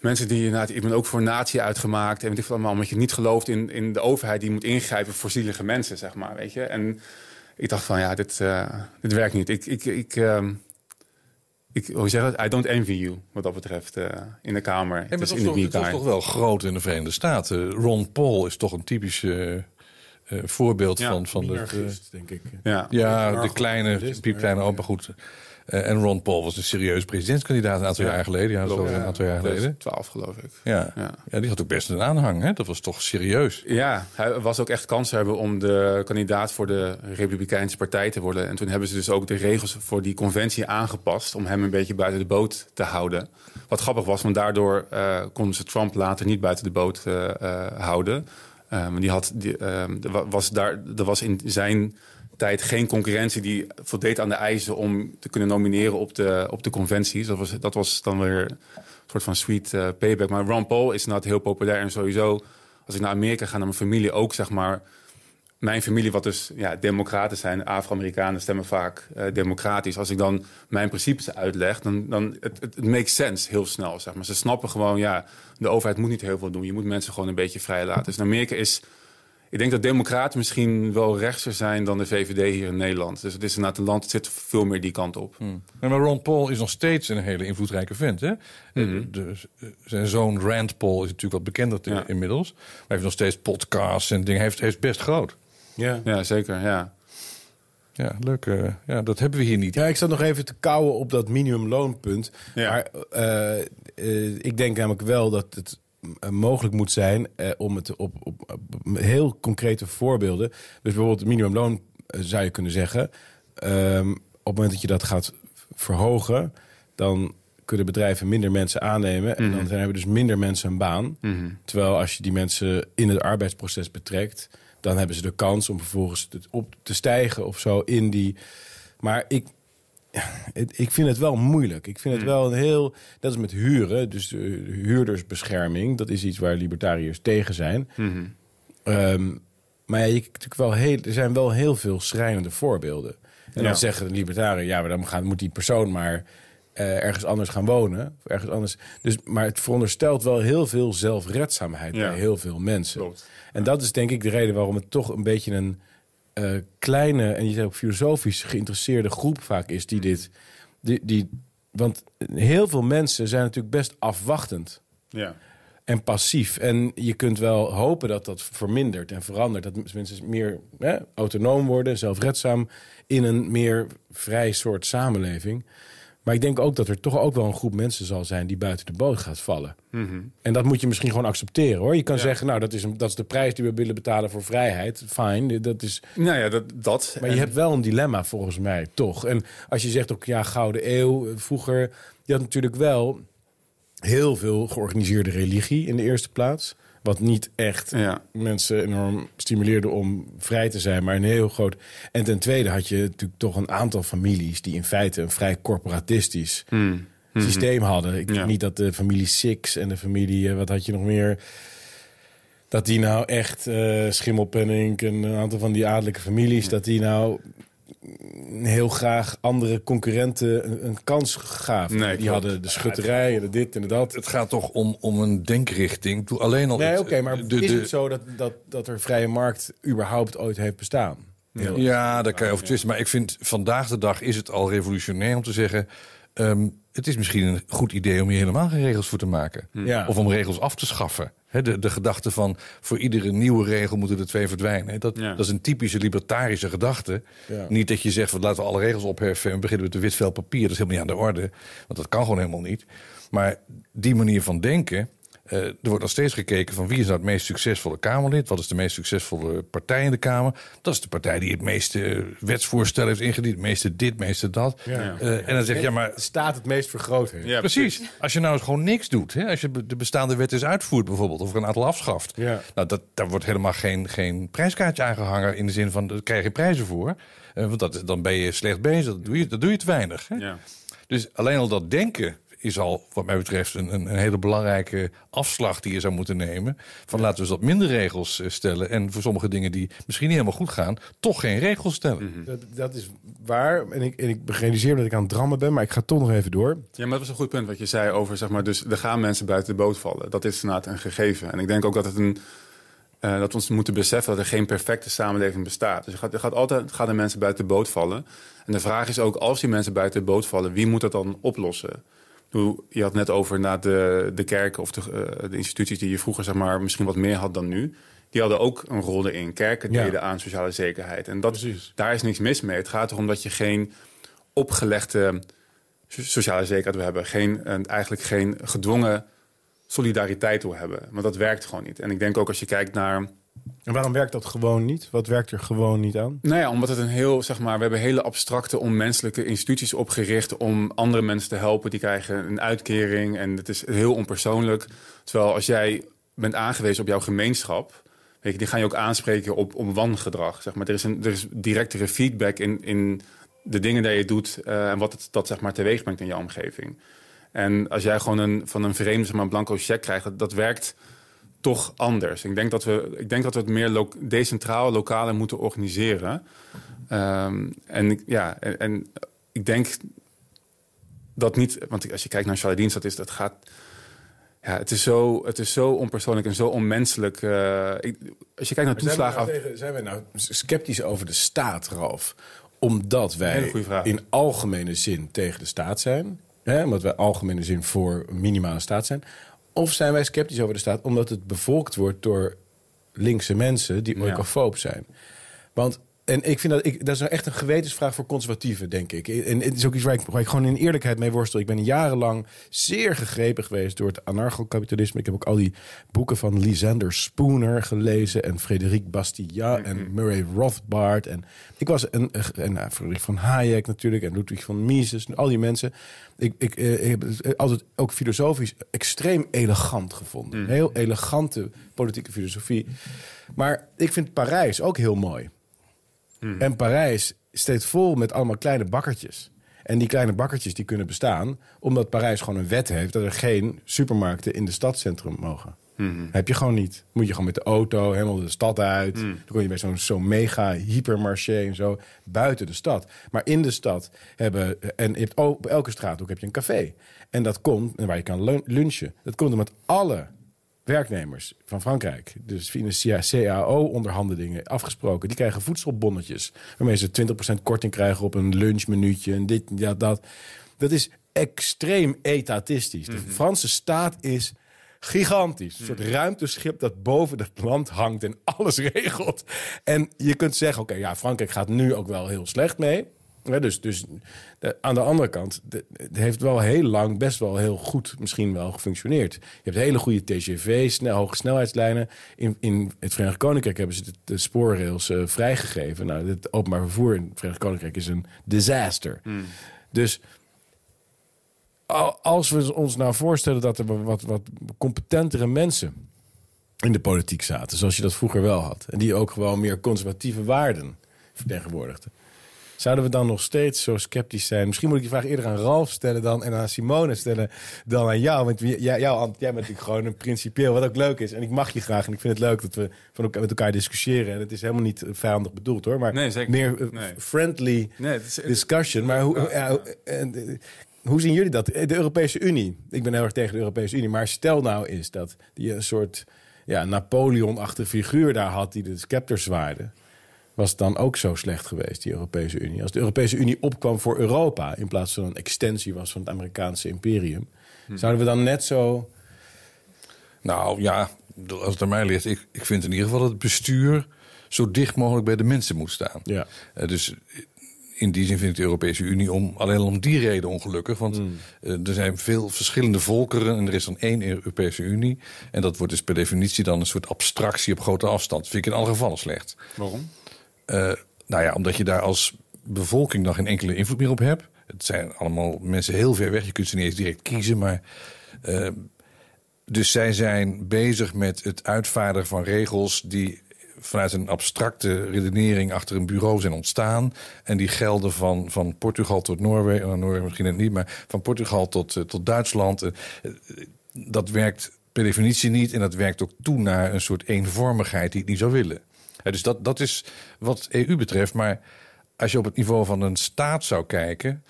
mensen die inderdaad, ik ben ook voor natie uitgemaakt. En weet ik veel allemaal, omdat je niet gelooft in, in de overheid die moet ingrijpen voor zielige mensen, zeg maar. Weet je. En ik dacht van ja, dit, uh, dit werkt niet. Ik, ik, ik, uh, ik, hoe zeg het? I don't envy you, wat dat betreft, uh, in de Kamer. Hey, het, is, in toch, het is toch wel groot in de Verenigde Staten. Ron Paul is toch een typische uh, voorbeeld ja, van, van de, denk ik. Ja, ja de kleine, piepkleine opa goed. Uh, en Ron Paul was een serieus presidentskandidaat een aantal jaar geleden. Ja, zo een aantal jaar geleden. Twaalf, geloof ik. Ja. Ja. ja, die had ook best een aanhang. Hè? Dat was toch serieus. Ja, hij was ook echt kans hebben om de kandidaat voor de Republikeinse Partij te worden. En toen hebben ze dus ook de regels voor die conventie aangepast... om hem een beetje buiten de boot te houden. Wat grappig was, want daardoor uh, konden ze Trump later niet buiten de boot uh, houden... Um, die had, die, um, was daar, er was in zijn tijd geen concurrentie die voldeed aan de eisen om te kunnen nomineren op de, op de conventies. Dat was, dat was dan weer een soort van sweet uh, payback. Maar Ron Paul is inderdaad heel populair en sowieso, als ik naar Amerika ga, naar mijn familie ook, zeg maar. Mijn familie, wat dus ja, democraten zijn, Afro-Amerikanen stemmen vaak uh, democratisch. Als ik dan mijn principes uitleg, dan, dan het, het, makes sense heel snel. Zeg maar. Ze snappen gewoon, ja, de overheid moet niet heel veel doen. Je moet mensen gewoon een beetje vrij laten. Dus in Amerika is ik denk dat democraten misschien wel rechtser zijn dan de VVD hier in Nederland. Dus het is inderdaad een land, het zit veel meer die kant op. Hmm. Maar Ron Paul is nog steeds een hele invloedrijke vent. Hè? Mm de, zijn zoon Rand Paul is natuurlijk wat bekender ja. inmiddels. Maar hij heeft nog steeds podcasts en dingen. Hij heeft, heeft best groot. Ja, ja zeker. Ja. Ja, leuk. Uh, ja, dat hebben we hier niet. Ja, ik zat nog even te kouwen op dat minimumloonpunt. Ja. Maar uh, uh, ik denk namelijk wel dat het mogelijk moet zijn uh, om het op, op, op, heel concrete voorbeelden. Dus bijvoorbeeld het minimumloon uh, zou je kunnen zeggen. Um, op het moment dat je dat gaat verhogen, dan kunnen bedrijven minder mensen aannemen. En mm -hmm. dan hebben dus minder mensen een baan. Mm -hmm. Terwijl als je die mensen in het arbeidsproces betrekt, dan hebben ze de kans om vervolgens op te stijgen of zo in die. Maar ik, ik vind het wel moeilijk. Ik vind het wel een heel. Dat is met huren, dus de huurdersbescherming. Dat is iets waar libertariërs tegen zijn. Mm -hmm. um, maar ja, je, natuurlijk wel heel, er zijn wel heel veel schrijnende voorbeelden. En ja. dan zeggen de libertariërs: ja, maar dan gaan, moet die persoon maar uh, ergens anders gaan wonen. Of ergens anders. Dus, maar het veronderstelt wel heel veel zelfredzaamheid ja. bij heel veel mensen. Klopt. En dat is denk ik de reden waarom het toch een beetje een uh, kleine en je zei ook filosofisch geïnteresseerde groep vaak is die dit. Die, die, want heel veel mensen zijn natuurlijk best afwachtend. Ja. En passief. En je kunt wel hopen dat dat vermindert en verandert. Dat mensen meer hè, autonoom worden, zelfredzaam. in een meer vrij soort samenleving. Maar ik denk ook dat er toch ook wel een groep mensen zal zijn die buiten de boot gaat vallen. Mm -hmm. En dat moet je misschien gewoon accepteren hoor. Je kan ja. zeggen, nou, dat is, een, dat is de prijs die we willen betalen voor vrijheid. Fijn, dat is. Nou ja, dat. dat maar je hebt wel een dilemma volgens mij, toch? En als je zegt ook, ja, Gouden Eeuw, vroeger. Je had natuurlijk wel heel veel georganiseerde religie in de eerste plaats. Wat niet echt ja. mensen enorm stimuleerde om vrij te zijn, maar een heel groot. En ten tweede had je natuurlijk toch een aantal families die in feite een vrij corporatistisch mm. systeem hadden. Ik Ja. denk niet dat de familie Six en de familie, eh, wat had je nog meer? Dat die nou echt, eh Schimmelpenninck en een aantal van die adellijke families, dat die nou heel graag andere concurrenten een, een kans gaven. Nee, die klopt. hadden de schutterij en dit en dat. Het gaat toch om, om een denkrichting. Alleen al Nee, het- oké, maar de- is de- het zo dat, dat, dat er vrije markt überhaupt ooit heeft bestaan? Heel- Ja, daar kan je over twisten. Maar ik vind vandaag de dag is het al revolutionair om te zeggen... ehm, het is misschien een goed idee om hier helemaal geen regels voor te maken. Ja. Of om regels af te schaffen. Hè, de, de gedachte van voor iedere nieuwe regel moeten er twee verdwijnen. hè, Dat, Ja. dat is een typische libertarische gedachte. Ja. Niet dat je zegt, van, laten we alle regels opheffen... en beginnen met een wit vel papier. Dat is helemaal niet aan de orde. Want dat kan gewoon helemaal niet. Maar die manier van denken... eh, er wordt nog steeds gekeken van wie is nou het meest succesvolle Kamerlid? Wat is de meest succesvolle partij in de Kamer? Dat is de partij die het meeste wetsvoorstellen heeft ingediend. Het meeste dit, het meeste dat. Ja. Eh, en dan zeg je, ja, maar staat het meest vergroot heeft. Ja, Precies. Als je nou eens gewoon niks doet. Hè? Als je de bestaande wet eens uitvoert bijvoorbeeld. Of er een aantal afschaft. Ja. Nou, dat, daar wordt helemaal geen, geen prijskaartje aangehangen. In de zin van, daar krijg je prijzen voor. Eh, want dat, dan ben je slecht bezig. Dat doe je, dat doe je te weinig. Hè? Ja. Dus alleen al dat denken is al, wat mij betreft, een, een, een hele belangrijke afslag die je zou moeten nemen. Van laten we eens wat minder regels eh, stellen. En voor sommige dingen die misschien niet helemaal goed gaan, toch geen regels stellen. Dat, dat is waar. En ik, en ik realiseer dat ik aan het drammen ben, maar ik ga toch nog even door. Ja, maar dat was een goed punt wat je zei over, zeg maar, dus er gaan mensen buiten de boot vallen. Dat is inderdaad een gegeven. En ik denk ook dat het een, eh, dat we ons moeten beseffen dat er geen perfecte samenleving bestaat. Dus er gaat, er gaat altijd gaan er mensen buiten de boot vallen. En de vraag is ook, als die mensen buiten de boot vallen, wie moet dat dan oplossen? Je had net over na de, de kerken of de, eh, de instituties die je vroeger zeg maar, misschien wat meer had dan nu. Die hadden ook een rol erin. Kerken Ja. deden aan sociale zekerheid. En dat, Precies. daar is niks mis mee. Het gaat erom dat je geen opgelegde so- sociale zekerheid wil hebben. Geen, en eigenlijk geen gedwongen solidariteit wil hebben. Want dat werkt gewoon niet. En ik denk ook als je kijkt naar... En waarom werkt dat gewoon niet? Wat werkt er gewoon niet aan? Nou ja, omdat het een heel, zeg maar, we hebben hele abstracte, onmenselijke instituties opgericht om andere mensen te helpen. Die krijgen een uitkering en het is heel onpersoonlijk. Terwijl als jij bent aangewezen op jouw gemeenschap, weet je, die gaan je ook aanspreken op, op wangedrag. Zeg maar. er, is een, er is directere feedback in, in de dingen die je doet eh, en wat het, dat zeg maar, teweeg brengt in jouw omgeving. En als jij gewoon een, van een vreemde zeg maar, een blanco check krijgt, dat, dat werkt toch anders. Ik denk dat we, ik denk dat we het meer lo decentraal, lokaal moeten organiseren. Ehm, en ik- ja, en, en ik denk dat niet, want als je kijkt naar dienst, dat is dat gaat. Ja, het is zo, het is zo onpersoonlijk en zo onmenselijk. eh, ik, als je kijkt naar Zijn wij, toeslagen. nou tegen- zijn wij nou sceptisch over de staat, Ralf? Omdat wij in algemene zin tegen de staat zijn. Hè? Omdat wij algemene zin voor minimale staat zijn. Of zijn wij sceptisch over de staat omdat het bevolkt wordt door linkse mensen die oikofoob zijn? Want, en ik vind dat, ik, dat is nou echt een gewetensvraag voor conservatieven, denk ik. En het is ook iets waar ik, waar ik gewoon in eerlijkheid mee worstel. Ik ben jarenlang zeer gegrepen geweest door het anarcho-kapitalisme. Ik heb ook al die boeken van Lysander Spooner gelezen en Frédéric Bastiat en Murray Rothbard. En ik was een, en van Hayek natuurlijk en Ludwig van Mises. en Al die mensen. Ik, ik, eh, ik heb het altijd ook filosofisch extreem elegant gevonden. Heel elegante politieke filosofie. Maar ik vind Parijs ook heel mooi. En Parijs steekt vol met allemaal kleine bakkertjes. En die kleine bakkertjes die kunnen bestaan... omdat Parijs gewoon een wet heeft... dat er geen supermarkten in de stadscentrum mogen. Heb je gewoon niet. Moet je gewoon met de auto helemaal de stad uit. Dan kom je bij zo'n zo'n mega hypermarché en zo... buiten de stad. Maar in de stad hebben... en je hebt, op elke straathoek heb je een café. En dat komt, en waar je kan lun- lunchen... dat komt omdat alle werknemers van Frankrijk, dus via CAO-onderhandelingen afgesproken, die krijgen voedselbonnetjes. Waarmee ze 20% korting krijgen op een lunchmenuutje en dit, ja, dat. Dat is extreem etatistisch. De Franse staat is gigantisch. Een soort ruimteschip dat boven het land hangt en alles regelt. En je kunt zeggen, oké, ja, Frankrijk gaat nu ook wel heel slecht mee. Ja, dus dus de- aan de andere kant, de- het heeft wel heel lang best wel heel goed misschien wel gefunctioneerd. Je hebt hele goede TGV, snel, hoge snelheidslijnen. In, in het Verenigd Koninkrijk hebben ze de, de spoorrails eh, vrijgegeven. Nou, het openbaar vervoer in het Verenigd Koninkrijk is een disaster. Dus al- als we ons nou voorstellen dat er wat, wat competentere mensen in de politiek zaten, zoals je dat vroeger wel had, en die ook gewoon meer conservatieve waarden vertegenwoordigden. Zouden we dan nog steeds zo sceptisch zijn? Misschien moet ik die vraag eerder aan Ralf stellen dan en aan Simone stellen dan aan jou. Want jij, jou, jij bent natuurlijk gewoon een principieel, wat ook leuk is. En ik mag je graag en ik vind het leuk dat we van elkaar, met elkaar discussiëren. En het is helemaal niet vijandig bedoeld hoor, maar Nee, zeker meer eh, Nee. friendly Nee, het is- discussion. Maar hoe, ja, eh, hoe zien jullie dat? De Europese Unie. Ik ben heel erg tegen de Europese Unie. Maar stel nou is dat die een soort ja, Napoleon-achtige figuur daar had... die de scepter zwaaide. Was het dan ook zo slecht geweest, die Europese Unie? Als de Europese Unie opkwam voor Europa... in plaats van een extensie was van het Amerikaanse imperium... zouden we dan net zo... Nou ja, als het aan mij ligt, ik, ik vind in ieder geval dat het bestuur zo dicht mogelijk bij de mensen moet staan. Ja. Eh, dus in die zin vind ik de Europese Unie om, alleen al om die reden ongelukkig. Want Hmm. eh, er zijn veel verschillende volkeren en er is dan één Europese Unie. En dat wordt dus per definitie dan een soort abstractie op grote afstand. Dat vind ik in alle gevallen slecht. Waarom? Eh, nou ja, omdat je daar als bevolking nog geen enkele invloed meer op hebt. Het zijn allemaal mensen heel ver weg. Je kunt ze niet eens direct kiezen. Maar, eh, dus zij zijn bezig met het uitvaardigen van regels die vanuit een abstracte redenering achter een bureau zijn ontstaan. En die gelden van, van Portugal tot Noorwegen. Nou, Noorwegen misschien net niet, maar van Portugal tot, eh, tot Duitsland. Dat werkt per definitie niet. En dat werkt ook toe naar een soort eenvormigheid die ik niet zou willen. Dus dat, dat is wat EU betreft. Maar als je op het niveau van een staat zou kijken.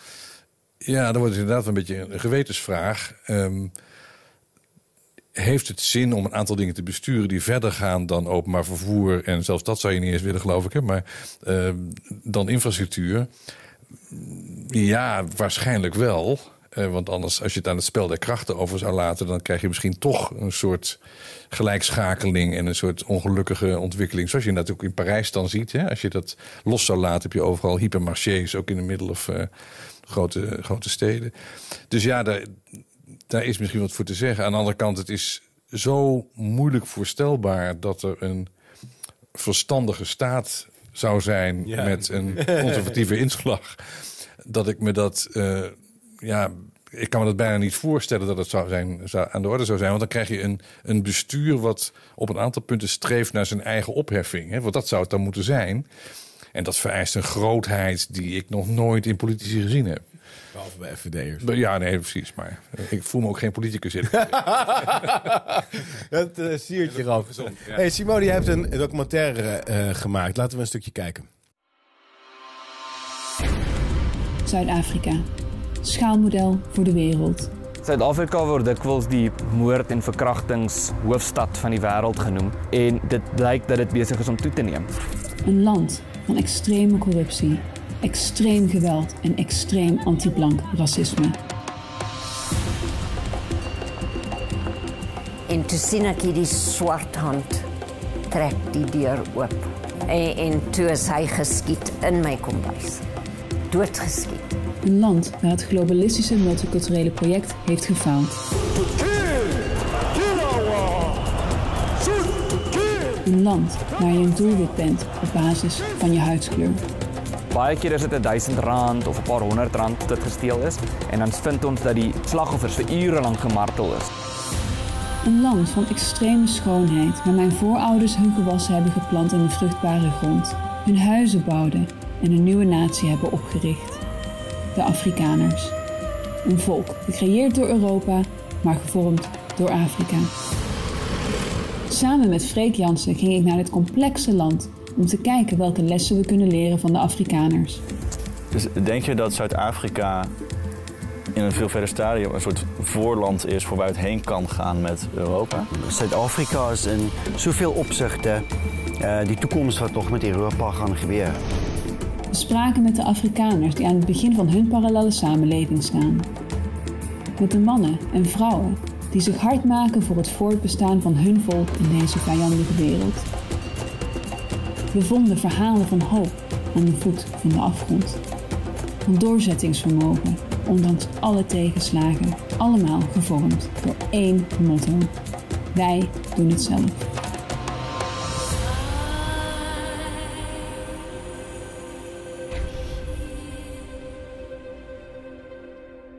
Ja, dan wordt het inderdaad een beetje een gewetensvraag. Ehm, heeft het zin om een aantal dingen te besturen die verder gaan dan openbaar vervoer? En zelfs dat zou je niet eens willen, geloof ik. Maar ehm, dan infrastructuur. Ja, waarschijnlijk wel. Eh, want anders, als je het aan het spel der krachten over zou laten, dan krijg je misschien toch een soort gelijkschakeling en een soort ongelukkige ontwikkeling. Zoals je natuurlijk in Parijs dan ziet. Hè? Als je dat los zou laten, heb je overal hypermarchés, ook in de middel of eh, grote, grote steden. Dus ja, daar, daar is misschien wat voor te zeggen. Aan de andere kant, het is zo moeilijk voorstelbaar dat er een verstandige staat zou zijn Ja. met een conservatieve inslag. Dat ik me dat, eh, ja, ik kan me dat bijna niet voorstellen dat het zou zijn, zou, aan de orde zou zijn. Want dan krijg je een, een bestuur wat op een aantal punten streeft naar zijn eigen opheffing. Hè? Want dat zou het dan moeten zijn. En dat vereist een grootheid die ik nog nooit in politici gezien heb. Behalve bij FVD'ers. Ja, nee, precies. Maar eh, ik voel me ook geen politicus in. Dat uh, siertje, Ralf. Hey, Simone, je hebt een documentaire eh, gemaakt. Laten we een stukje kijken. Zuid-Afrika. Schaalmodel voor de wereld. Suid-Afrika word dikwels die moord en verkrachtings hoofstad van die wêreld genoem en dit blyk dat dit besig is om toe te neem. Een land van extreme corruptie, extreem geweld en extreem anti-blank racisme. En toe sien ek hierdie swart hand trek die deur oop. En, en toe is hy geskiet in my kombuis. Een land waar het globalistische multiculturele project heeft gefaald. Een land waar je een doelwit bent op basis van je huidskleur. Baie keer is dit 1000 rand of 'n paar honderd rand wat gesteel is en dan vind ons dat die slagoffers vir ure lank gemartel is. Een land van extreme schoonheid waar mijn voorouders hun gewassen hebben geplant in de vruchtbare grond, hun huizen bouwden en een nieuwe natie hebben opgericht. De Afrikaners. Een volk gecreëerd door Europa, maar gevormd door Afrika. Samen met Freek Jansen ging ik naar dit complexe land om te kijken welke lessen we kunnen leren van de Afrikaners. Dus denk je dat Zuid-Afrika in een veel verder stadium een soort voorland is voor waaruit heen kan gaan met Europa? Suid-Afrika is in soveel opzichten uh, die toekomst wat toch met Europa gaan gebeuren. We spraken met de Afrikaners die aan het begin van hun parallele samenleving staan. Met de mannen en vrouwen die zich hard maken voor het voortbestaan van hun volk in deze vijandige wereld. We vonden verhalen van hoop aan de voet van de afgrond. Van doorzettingsvermogen, ondanks alle tegenslagen, allemaal gevormd door één motto. Wij doen het zelf.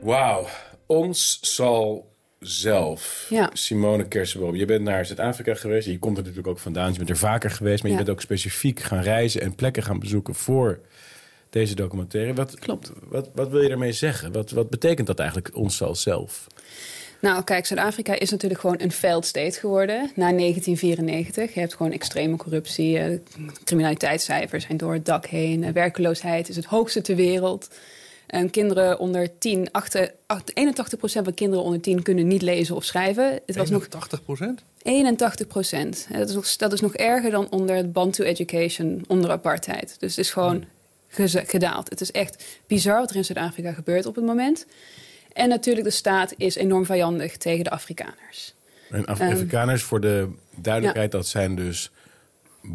Wauw. Ons zal zelf. Ja. Simone Kersenboom. Je bent naar Zuid-Afrika geweest. Je komt er natuurlijk ook vandaan. Je bent er vaker geweest. Maar je bent ook specifiek gaan reizen en plekken gaan bezoeken voor deze documentaire. Wat, Klopt. Wat, wat wil je daarmee zeggen? Wat, wat betekent dat eigenlijk ons als zelf? Nou, kijk, Zuid-Afrika is natuurlijk gewoon een failed state geworden na 1994. Je hebt gewoon extreme corruptie, eh, criminaliteitscijfers zijn door het dak heen, eh, werkeloosheid is het hoogste ter wereld. En kinderen onder 10, 81% van kinderen onder 10 kunnen niet lezen of schrijven. Het was nog 80 procent? 81 procent. Dat, is nog- dat is nog erger dan onder het Bantu Education, onder apartheid. Dus het is gewoon gedaald. Het is echt bizar wat er in Zuid-Afrika gebeurt op het moment. En natuurlijk, de staat is enorm vijandig tegen de Afrikaners. En Af- Ehm, Afrikaners, voor de duidelijkheid, dat zijn dus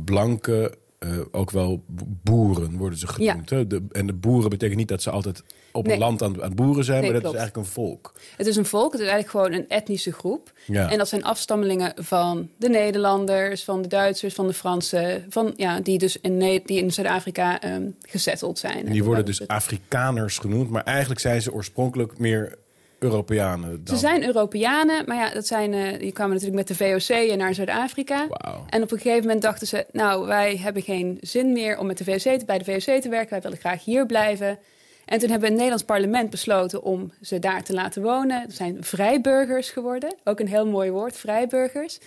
blanke, eh, ook wel boeren worden ze genoemd. hè? De, en de boeren betekent niet dat ze altijd op Nee. een land aan, boeren zijn, Nee, maar dat klopt. is eigenlijk een volk. Het is een volk, het is eigenlijk gewoon een etnische groep. Ja. En dat zijn afstammelingen van de Nederlanders, van de Duitsers, van de Fransen, van, ja, die dus in, die in Zuid-Afrika ehm gezetteld zijn. En die worden dus Afrikaners genoemd, maar eigenlijk zijn ze oorspronkelijk meer Europeanen dan. Ze zijn Europeanen, maar ja, dat zijn, eh, die kwamen natuurlijk met de VOC naar Zuid-Afrika. En op een gegeven moment dachten ze, nou, wij hebben geen zin meer om met de VOC te, bij de VOC te werken. Wij willen graag hier blijven. En toen hebben we het Nederlands parlement besloten om ze daar te laten wonen. Dat zijn vrijburgers geworden. Ook een heel mooi woord, vrijburgers.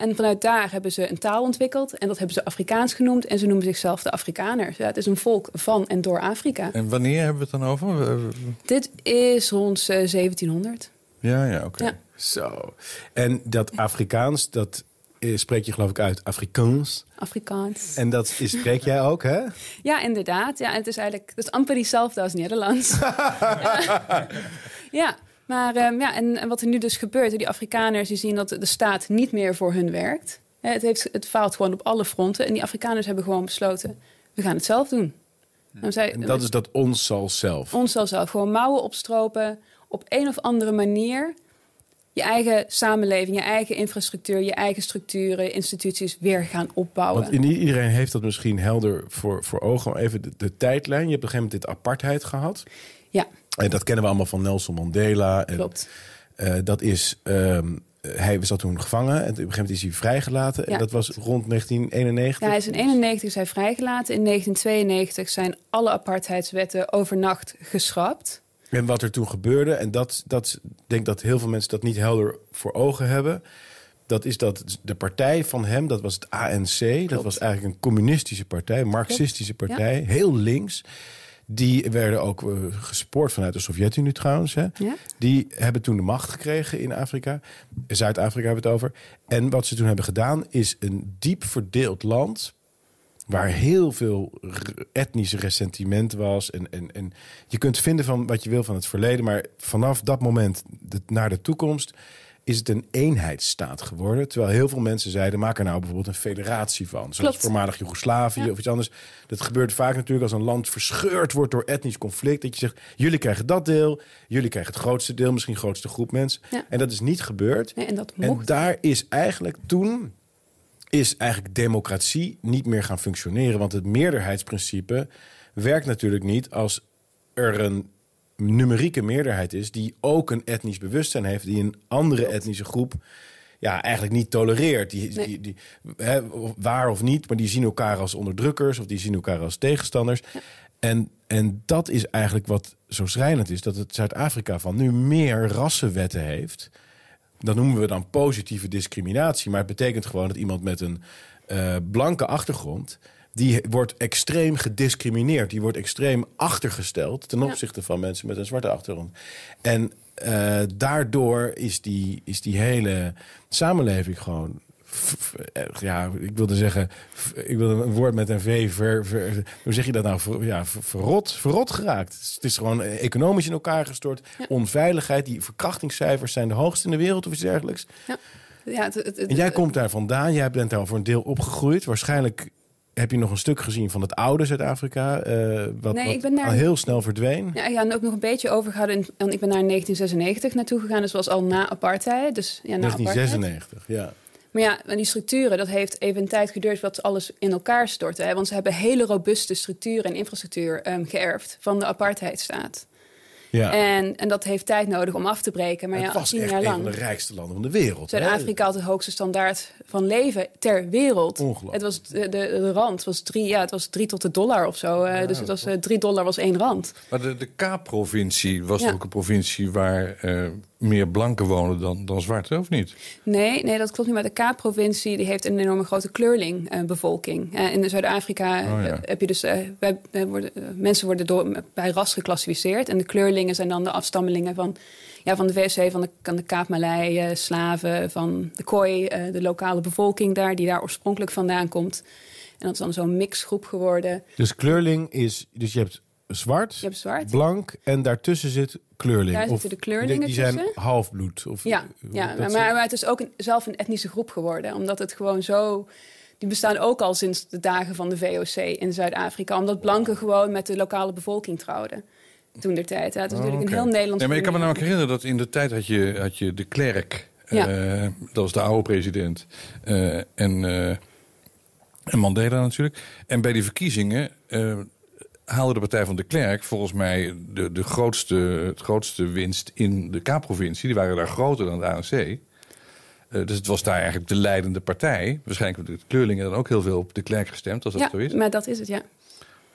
En vanuit daar hebben ze een taal ontwikkeld. En dat hebben ze Afrikaans genoemd. En ze noemen zichzelf de Afrikaners. Ja, het is een volk van en door Afrika. En wanneer hebben we het dan over? Eh, Dit is rond eh, 1700. Ja, ja, oké. Ja. Zo. En dat Afrikaans, dat eh, spreek je geloof ik uit Afrikaans. Afrikaans. En dat is, spreek jij ook, hè? Ja, inderdaad. Ja, het is eigenlijk het is amper diezelfde als Nederlands. ja. Maar ehm, ja, en, en wat er nu dus gebeurt, die Afrikaners die zien dat de staat niet meer voor hun werkt. Het, heeft, het faalt gewoon op alle fronten. En die Afrikaners hebben gewoon besloten, we gaan het zelf doen. En dat is dat ons zal zelf. ons zal zelf gewoon mouwen opstropen. Op een of andere manier je eigen samenleving, je eigen infrastructuur, je eigen structuren, instituties weer gaan opbouwen. Want niet iedereen heeft dat misschien helder voor, voor ogen. Even de, de tijdlijn. Je hebt op een gegeven moment dit apartheid gehad. Ja, En dat kennen we allemaal van Nelson Mandela. En, klopt. eh, dat is, ehm, hij zat toen gevangen en op een gegeven moment is hij vrijgelaten. En Ja. dat was rond 1991. Ja, hij is in 91 is hij vrijgelaten. In 1992 zijn alle apartheidswetten overnacht geschrapt. En wat er toen gebeurde, en dat, dat ik denk dat heel veel mensen dat niet helder voor ogen hebben. Dat is dat de partij van hem, dat was het ANC. Dat was eigenlijk een communistische partij, een marxistische partij, heel links. Die werden ook eh, gespoord vanuit de Sovjet-Unie trouwens. Hè. Ja? Die hebben toen de macht gekregen in Afrika. Zuid-Afrika hebben we het over. En wat ze toen hebben gedaan is een diep verdeeld land waar heel veel etnisch ressentiment was. En, en, en je kunt vinden van wat je wil van het verleden, maar vanaf dat moment naar de toekomst is het een eenheidsstaat geworden. Terwijl heel veel mensen zeiden, maak er nou bijvoorbeeld een federatie van. Zoals Klopt. voormalig Joegoslavië Ja. of iets anders. Dat gebeurt vaak natuurlijk als een land verscheurd wordt door etnisch conflict. Dat je zegt, jullie krijgen dat deel, jullie krijgen het grootste deel, misschien de grootste groep mensen. Ja. En dat is niet gebeurd. Nee, en dat En daar is eigenlijk toen is eigenlijk democratie niet meer gaan functioneren. Want het meerderheidsprincipe werkt natuurlijk niet als er een numerieke meerderheid is die ook een etnisch bewustzijn heeft, die een andere etnische groep ja, eigenlijk niet tolereert. Die, Nee. die, die, hè, waar of niet, maar die zien elkaar als onderdrukkers of die zien elkaar als tegenstanders. En, en dat is eigenlijk wat zo schrijnend is: dat het Zuid-Afrika van nu meer rassenwetten heeft. Dat noemen we dan positieve discriminatie. Maar het betekent gewoon dat iemand met een eh, blanke achtergrond. Die wordt extreem gediscrimineerd. Die wordt extreem achtergesteld ten Ja. opzichte van mensen met een zwarte achtergrond. En eh, daardoor is die, is die hele samenleving gewoon. eh, Ja, ik wilde zeggen, ik wilde een woord met een V. Ver, ver- hoe zeg je dat nou? Ver- ja, ver- verrot, verrot geraakt. Het is- gewoon economisch in elkaar gestort. Onveiligheid, die verkrachtingscijfers zijn de hoogste in de wereld of iets dergelijks. Ja, het, het, het- En jij komt daar vandaan, jij bent daar voor een deel opgegroeid. Waarschijnlijk heb je nog een stuk gezien van het oude Zuid-Afrika, eh, wat, Nee, wat ik ben daar- al heel snel verdween. Ja, ja, en ook nog een beetje overgehouden. in- want ik ben naar 1996 naartoe gegaan. Dus was al na apartheid. Dus, ja, na apartheid. 1996, ja. Maar ja, die structuren, dat heeft even een tijd geduurd... voordat alles in elkaar stortte. Hè? Want ze hebben hele robuuste structuren en infrastructuur ehm, geërfd... van de apartheidstaat. Ja. En, en dat heeft tijd nodig om af te breken. Maar ja, het was tien echt jaar een lang. van de rijkste landen van de wereld. hè? Zuid-Afrika had het hoogste standaard van leven ter wereld. Ongelooflijk. Het was de, de, de rand was drie, ja, het was drie tot de dollar of zo. eh, dus het was eh, drie dollar was één rand. Maar de, de Kaapprovincie was Ja. ook een provincie waar eh, meer blanken wonen dan, dan zwarte, of niet? Nee, nee, dat klopt niet. Maar de Kaapprovincie die heeft een enorme grote kleurlingbevolking. Eh in Zuid-Afrika Oh, ja. eh, heb je dus eh, wij, wij worden, eh, mensen worden door, bij ras geclassificeerd. En de kleurlingen zijn dan de afstammelingen van, ja, van de VOC, van de, van de Kaapmalei, eh, slaven, van de Khoi, eh, de lokale bevolking daar, die daar oorspronkelijk vandaan komt. En dat is dan zo'n mixgroep geworden. Dus kleurling is... Dus je hebt zwart, Je hebt zwart. blank en daartussen zit kleurling. Daar zitten de kleurlingen die, die zijn tussen. halfbloed. Of, Ja, hoe ja maar, het is ook een, zelf een etnische groep geworden. Omdat het gewoon zo... Die bestaan ook al sinds de dagen van de VOC in Zuid-Afrika. Omdat blanken gewoon met de lokale bevolking trouwden. Toen der tijd. Ja, het is natuurlijk Oh, Oké. een heel Nederlands... Nee, maar ik kan me namelijk herinneren dat in de tijd had je, had je de klerk. Ja. Eh, dat was de oude president. Eh, en, eh, en Mandela natuurlijk. En bij die verkiezingen eh, haalde de partij van de klerk volgens mij de, de grootste, het grootste winst in de Kaapprovincie. Die waren daar groter dan de ANC. Eh, dus het was daar eigenlijk de leidende partij. Waarschijnlijk hebben de kleurlingen dan ook heel veel op de klerk gestemd, als dat Ja, zo is. maar dat is het, ja.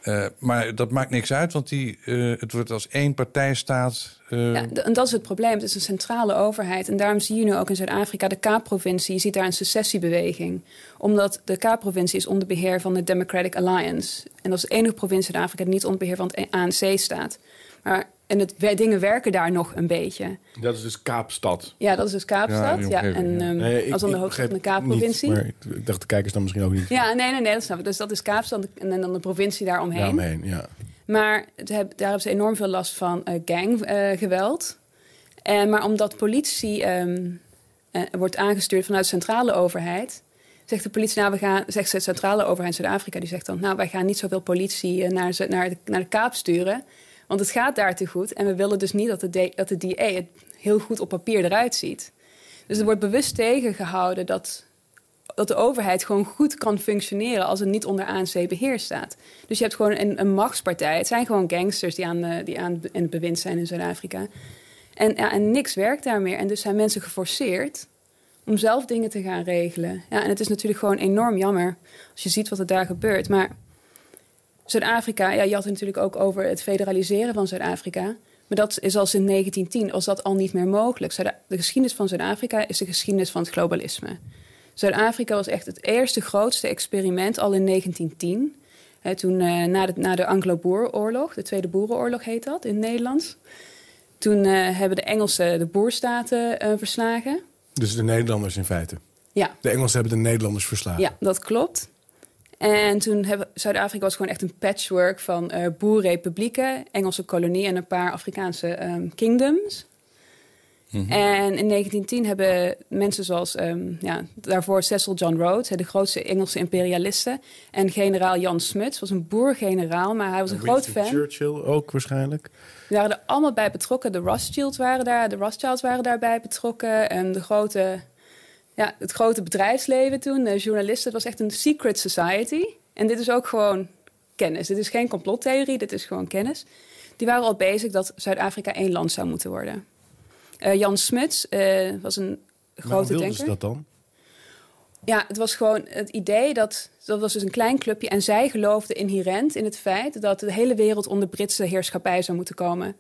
Eh, maar dat maakt niks uit, want die, eh, het wordt als één partijstaat. eh, ja. En dat is het probleem. Het is een centrale overheid. En daarom zie je nu ook in Zuid-Afrika de Kaapprovincie. Je ziet daar een secessiebeweging. Omdat de Kaapprovincie is onder beheer van de Democratic Alliance. En dat is de enige provincie in Afrika die niet onder beheer van het ANC staat. Maar en het, dingen werken daar nog een beetje. Dat is dus Kaapstad. Ja, dat is dus Kaapstad. Ja, omgeving, en ehm, Nee, ik- als dan de hoofdstad van de Kaapprovincie. niet, maar ik, dacht de kijkers dan misschien ook niet. Ja, nee, nee, nee, dat snap ik. Dus dat is Kaapstad en dan de provincie daaromheen. Daaromheen, ja. Maar het heb- daar hebben ze enorm veel last van eh, ganggeweld. En maar omdat politie ehm, eh, wordt aangestuurd vanuit de centrale overheid... zegt de politie, nou, we gaan, zegt de centrale overheid Zuid-Afrika... die zegt dan, nou, wij gaan niet zoveel politie eh, naar, Zu- naar, de, naar de Kaap sturen... want het gaat daar te goed. En we willen dus niet dat de, dat de DA het heel goed op papier eruit ziet. Dus er wordt bewust tegengehouden dat dat de overheid gewoon goed kan functioneren als het niet onder ANC-beheer staat. Dus je hebt gewoon een, een machtspartij. Het zijn gewoon gangsters die aan, eh, die aan het bewind zijn in Zuid-Afrika. En, ja, en niks werkt daar meer. En dus zijn mensen geforceerd om zelf dingen te gaan regelen. Ja, en het is natuurlijk gewoon enorm jammer als je ziet wat er daar gebeurt. Maar Zuid-Afrika, ja, je had het natuurlijk ook over het federaliseren van Zuid-Afrika. Maar dat is al sinds 1910, was dat al niet meer mogelijk. Zuid- De geschiedenis van Zuid-Afrika is de geschiedenis van het globalisme. Zuid-Afrika was echt het eerste grootste experiment al in 1910. Hè, toen eh, na de, na de Anglo-Boeroorlog, de Tweede Boerenoorlog heet dat in het Nederlands. Toen eh, hebben de Engelsen de boerstaten eh, verslagen. Dus de Nederlanders in feite. Ja, De Engelsen hebben de Nederlanders verslagen. ja, dat klopt. En toen hebben Zuid-Afrika was gewoon echt een patchwork van eh boerrepublieken, Engelse kolonie en een paar Afrikaanse ehm, kingdoms. En in 1910 hebben mensen zoals ehm, ja, daarvoor Cecil John Rhodes, de grootste Engelse imperialisten, en generaal Jan Smuts, was een boergeneraal, maar hij was een groot Winston fan. Churchill ook waarschijnlijk. Die waren er allemaal bij betrokken. De Rothschilds waren daar, de Rothschilds waren daarbij betrokken. En de grote, ja, het grote bedrijfsleven toen, de journalisten. Het was echt een secret society. En dit is ook gewoon kennis. Dit is geen complottheorie, dit is gewoon kennis. Die waren al bezig dat Zuid-Afrika één land zou moeten worden. Eh, Jan Smuts eh, was een grote denker. ze dat dan? Ja, het was gewoon het idee dat. Dat was dus een klein clubje. En zij geloofden inherent in het feit dat de hele wereld onder Britse heerschappij zou moeten komen.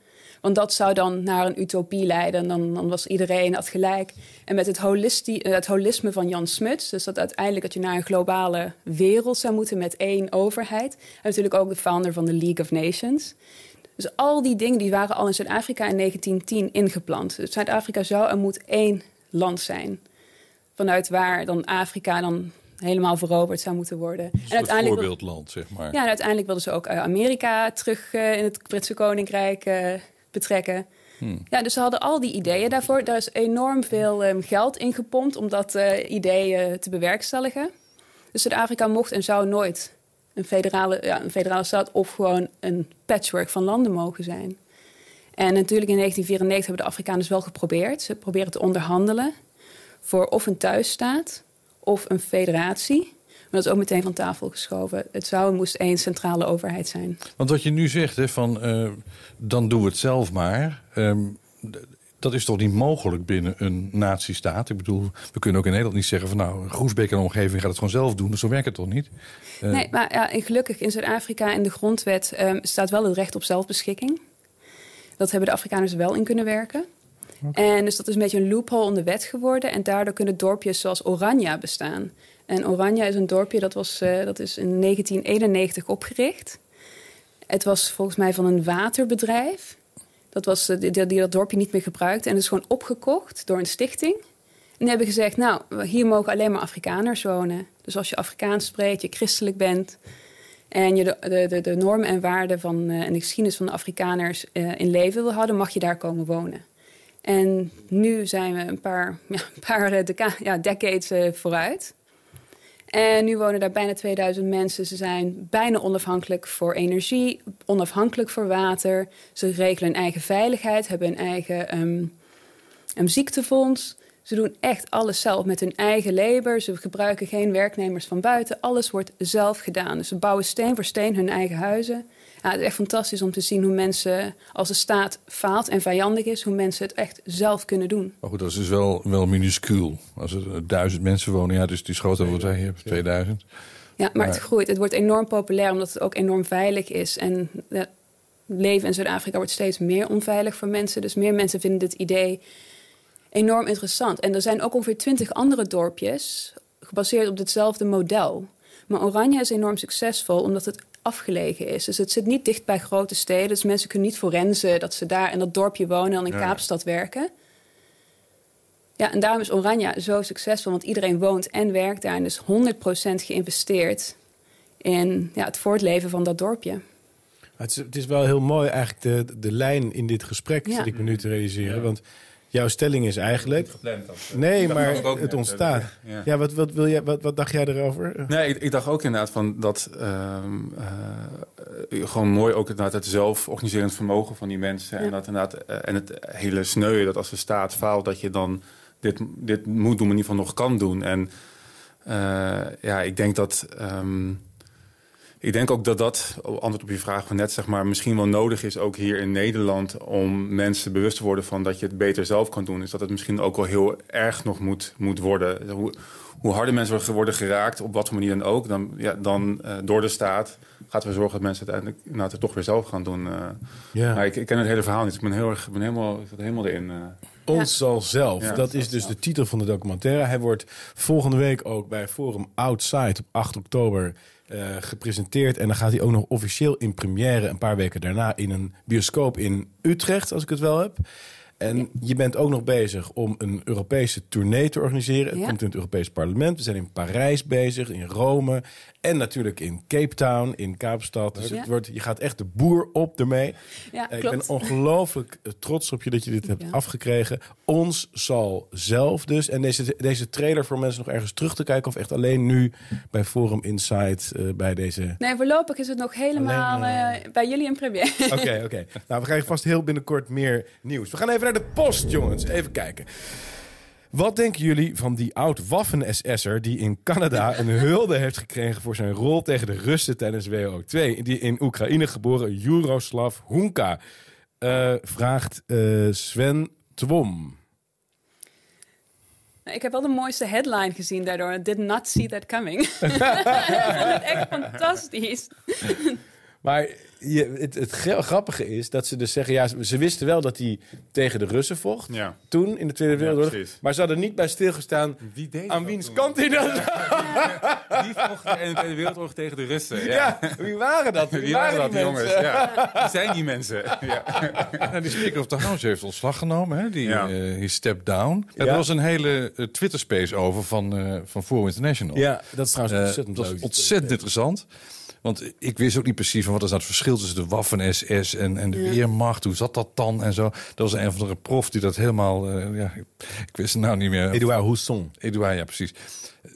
Want dat zou dan naar een utopie leiden. Dan, dan was iedereen had gelijk. En met het, eh, het holisme van Jan Smuts, dus dat uiteindelijk dat je naar een globale wereld zou moeten met één overheid. En natuurlijk ook de founder van de League of Nations. Dus al die dingen die waren al in Zuid-Afrika in 1910 ingeplant. Dus Zuid-Afrika zou en moet één land zijn vanuit waar dan Afrika dan helemaal veroverd zou moeten worden. een soort wil- voorbeeldland, zeg maar. ja, en uiteindelijk wilden ze ook eh, Amerika terug eh, in het Britse Koninkrijk betrekken. Ja, dus ze hadden al die ideeën daarvoor. Daar is enorm veel ehm, geld in gepompt om dat eh, idee eh, te bewerkstelligen. Dus Zuid-Afrika mocht en zou nooit een federale, ja, een federale staat of gewoon een patchwork van landen mogen zijn. En natuurlijk in 1994 hebben de Afrikaners wel geprobeerd. Ze proberen te onderhandelen voor of een thuisstaat of een federatie. Dat is ook meteen van tafel geschoven. Het zou en moest één centrale overheid zijn. Want wat je nu zegt, hè, van eh, dan doe het zelf maar. ehm, dat is toch niet mogelijk binnen een nazistaat? Ik bedoel, we kunnen ook in Nederland niet zeggen van nou, Groesbeek en omgeving gaat het gewoon zelf doen. Dus zo werkt het toch niet? Eh, Nee, maar ja, en gelukkig in Zuid-Afrika in de grondwet ehm, staat wel het recht op zelfbeschikking. Dat hebben de Afrikaners wel in kunnen werken. En dus dat is een beetje een loophole in de wet geworden. En daardoor kunnen dorpjes zoals Oranje bestaan. En Oranje is een dorpje dat, was, eh, dat is in 1991 opgericht. Het was volgens mij van een waterbedrijf. Dat was, eh, die, die dat dorpje niet meer gebruikte. En het is gewoon opgekocht door een stichting. En hebben gezegd, nou, hier mogen alleen maar Afrikaners wonen. Dus als je Afrikaans spreekt, je christelijk bent... en je de, de, de, normen en waarden van, eh, en de geschiedenis van de Afrikaners in leven wil houden... mag je daar komen wonen. En nu zijn we een paar, ja, een paar ja, decades vooruit. En nu wonen daar bijna 2000 mensen. Ze zijn bijna onafhankelijk voor energie, onafhankelijk voor water. Ze regelen hun eigen veiligheid, hebben hun eigen ehm, een ziektefonds. Ze doen echt alles zelf met hun eigen labor. Ze gebruiken geen werknemers van buiten. Alles wordt zelf gedaan. Dus ze bouwen steen voor steen hun eigen huizen. Ja, het is echt fantastisch om te zien hoe mensen, als de staat faalt en vijandig is, hoe mensen het echt zelf kunnen doen. Maar goed, dat is dus wel, wel minuscuul. Als er eh, duizend mensen wonen, ja, dus is groter dan wat wij hier hebben, 2000. Ja, maar het groeit. Het wordt enorm populair omdat het ook enorm veilig is. En het leven in Zuid-Afrika wordt steeds meer onveilig voor mensen. Dus meer mensen vinden dit idee enorm interessant. En er zijn ook ongeveer twintig andere dorpjes gebaseerd op ditzelfde model. Maar Oranje is enorm succesvol omdat het afgelegen is. Dus het zit niet dicht bij grote steden. Dus mensen kunnen niet forensen dat ze daar in dat dorpje wonen en in Ja. Kaapstad werken. Ja, en daarom is Oranje zo succesvol, want iedereen woont en werkt daar. En dus 100% geïnvesteerd in ja, het voortleven van dat dorpje. Het is, het is wel heel mooi eigenlijk de, de lijn in dit gesprek, Ja. zit ik me nu te realiseren. Want jouw stelling is eigenlijk... Nee, maar het ontstaat. Ja. Ja, wat, wat, wil jij, wat, wat dacht jij erover? Nee, ik, ik dacht ook inderdaad van dat ehm, eh, gewoon mooi ook inderdaad het zelforganiserend vermogen van die mensen. En, dat inderdaad, eh, en het hele sneuien dat als de staat faalt, dat je dan dit, dit moet doen, maar in ieder geval nog kan doen. En eh, ja, ik denk dat. ehm, ik denk ook dat dat, antwoord op je vraag van net, zeg maar, misschien wel nodig is, ook hier in Nederland, om mensen bewust te worden van dat je het beter zelf kan doen. Is dat het misschien ook wel heel erg nog moet, moet worden. Hoe, hoe harder mensen worden- geraakt, op wat voor manier dan ook, dan, ja, dan eh, door de staat gaat ervoor zorgen dat mensen uiteindelijk nou, het toch weer zelf gaan doen. eh. Ja. Maar ik, ik ken het hele verhaal niet. Ik ben, heel erg, ik ben helemaal, ik helemaal erin. eh. Ons zal zelf. Ja, dat is dus de titel van de documentaire. Hij wordt volgende week ook bij Forum Outside op 8 oktober eh, gepresenteerd. En dan gaat hij ook nog officieel in première een paar weken daarna in een bioscoop in Utrecht, als ik het wel heb. En je bent ook nog bezig om een Europese tournee te organiseren. Het Ja. komt in het Europees Parlement. We zijn in Parijs bezig, in Rome. En natuurlijk in Cape Town, in Kaapstad. Dus Ja. het wordt, je gaat echt de boer op ermee. Ja, Eh, ik ben ongelooflijk eh, trots op je dat je dit hebt Ja. afgekregen. Ons zal zelf dus. En deze, deze trailer voor mensen nog ergens terug te kijken... of echt alleen nu bij Forum Insight eh, bij deze... Nee, voorlopig is het nog helemaal Alleen, bij jullie in première. Oké, oké. Nou, we krijgen vast heel binnenkort meer nieuws. We gaan even naar de post, jongens. Even kijken. Wat denken jullie van die oud-waffen-SS'er die in Canada een hulde heeft gekregen voor zijn rol tegen de Russen tijdens WO2? Die in Oekraïne geboren Juroslav Hunka Eh, vraagt eh, Sven Twom. Ik heb wel de mooiste headline gezien daardoor. Did not see that coming. ik vond het echt fantastisch. Maar je, het, het gra- grappige is dat ze dus zeggen... ja, ze, wisten wel dat hij tegen de Russen vocht. Ja. Toen, in de Tweede Wereldoorlog. maar ze hadden niet bij stilgestaan... Wie deed aan dat wiens toen? kant hij dat... Die vochten in de Tweede Wereldoorlog tegen de Russen. Ja, wie waren dat? Wie, Wie waren dat, die mensen? jongens? Ja. Wie zijn die mensen? Ja. Ja, die Speaker of the House heeft ontslag genomen. Hè? Die Ja. eh, die stepped down. Ja. Er was een hele eh, Twitter-space over van, eh van Forum International. Ja, dat is trouwens ontzettend dat was leuk. ontzettend interessant. Want ik wist ook niet precies van wat is nou het verschil tussen de Waffen-SS en, en de Weermacht. Hoe zat dat dan en zo. Dat was een van de prof die dat helemaal... eh, ja, ik, wist het nou niet meer. Edouard Housson. Edouard, ja precies.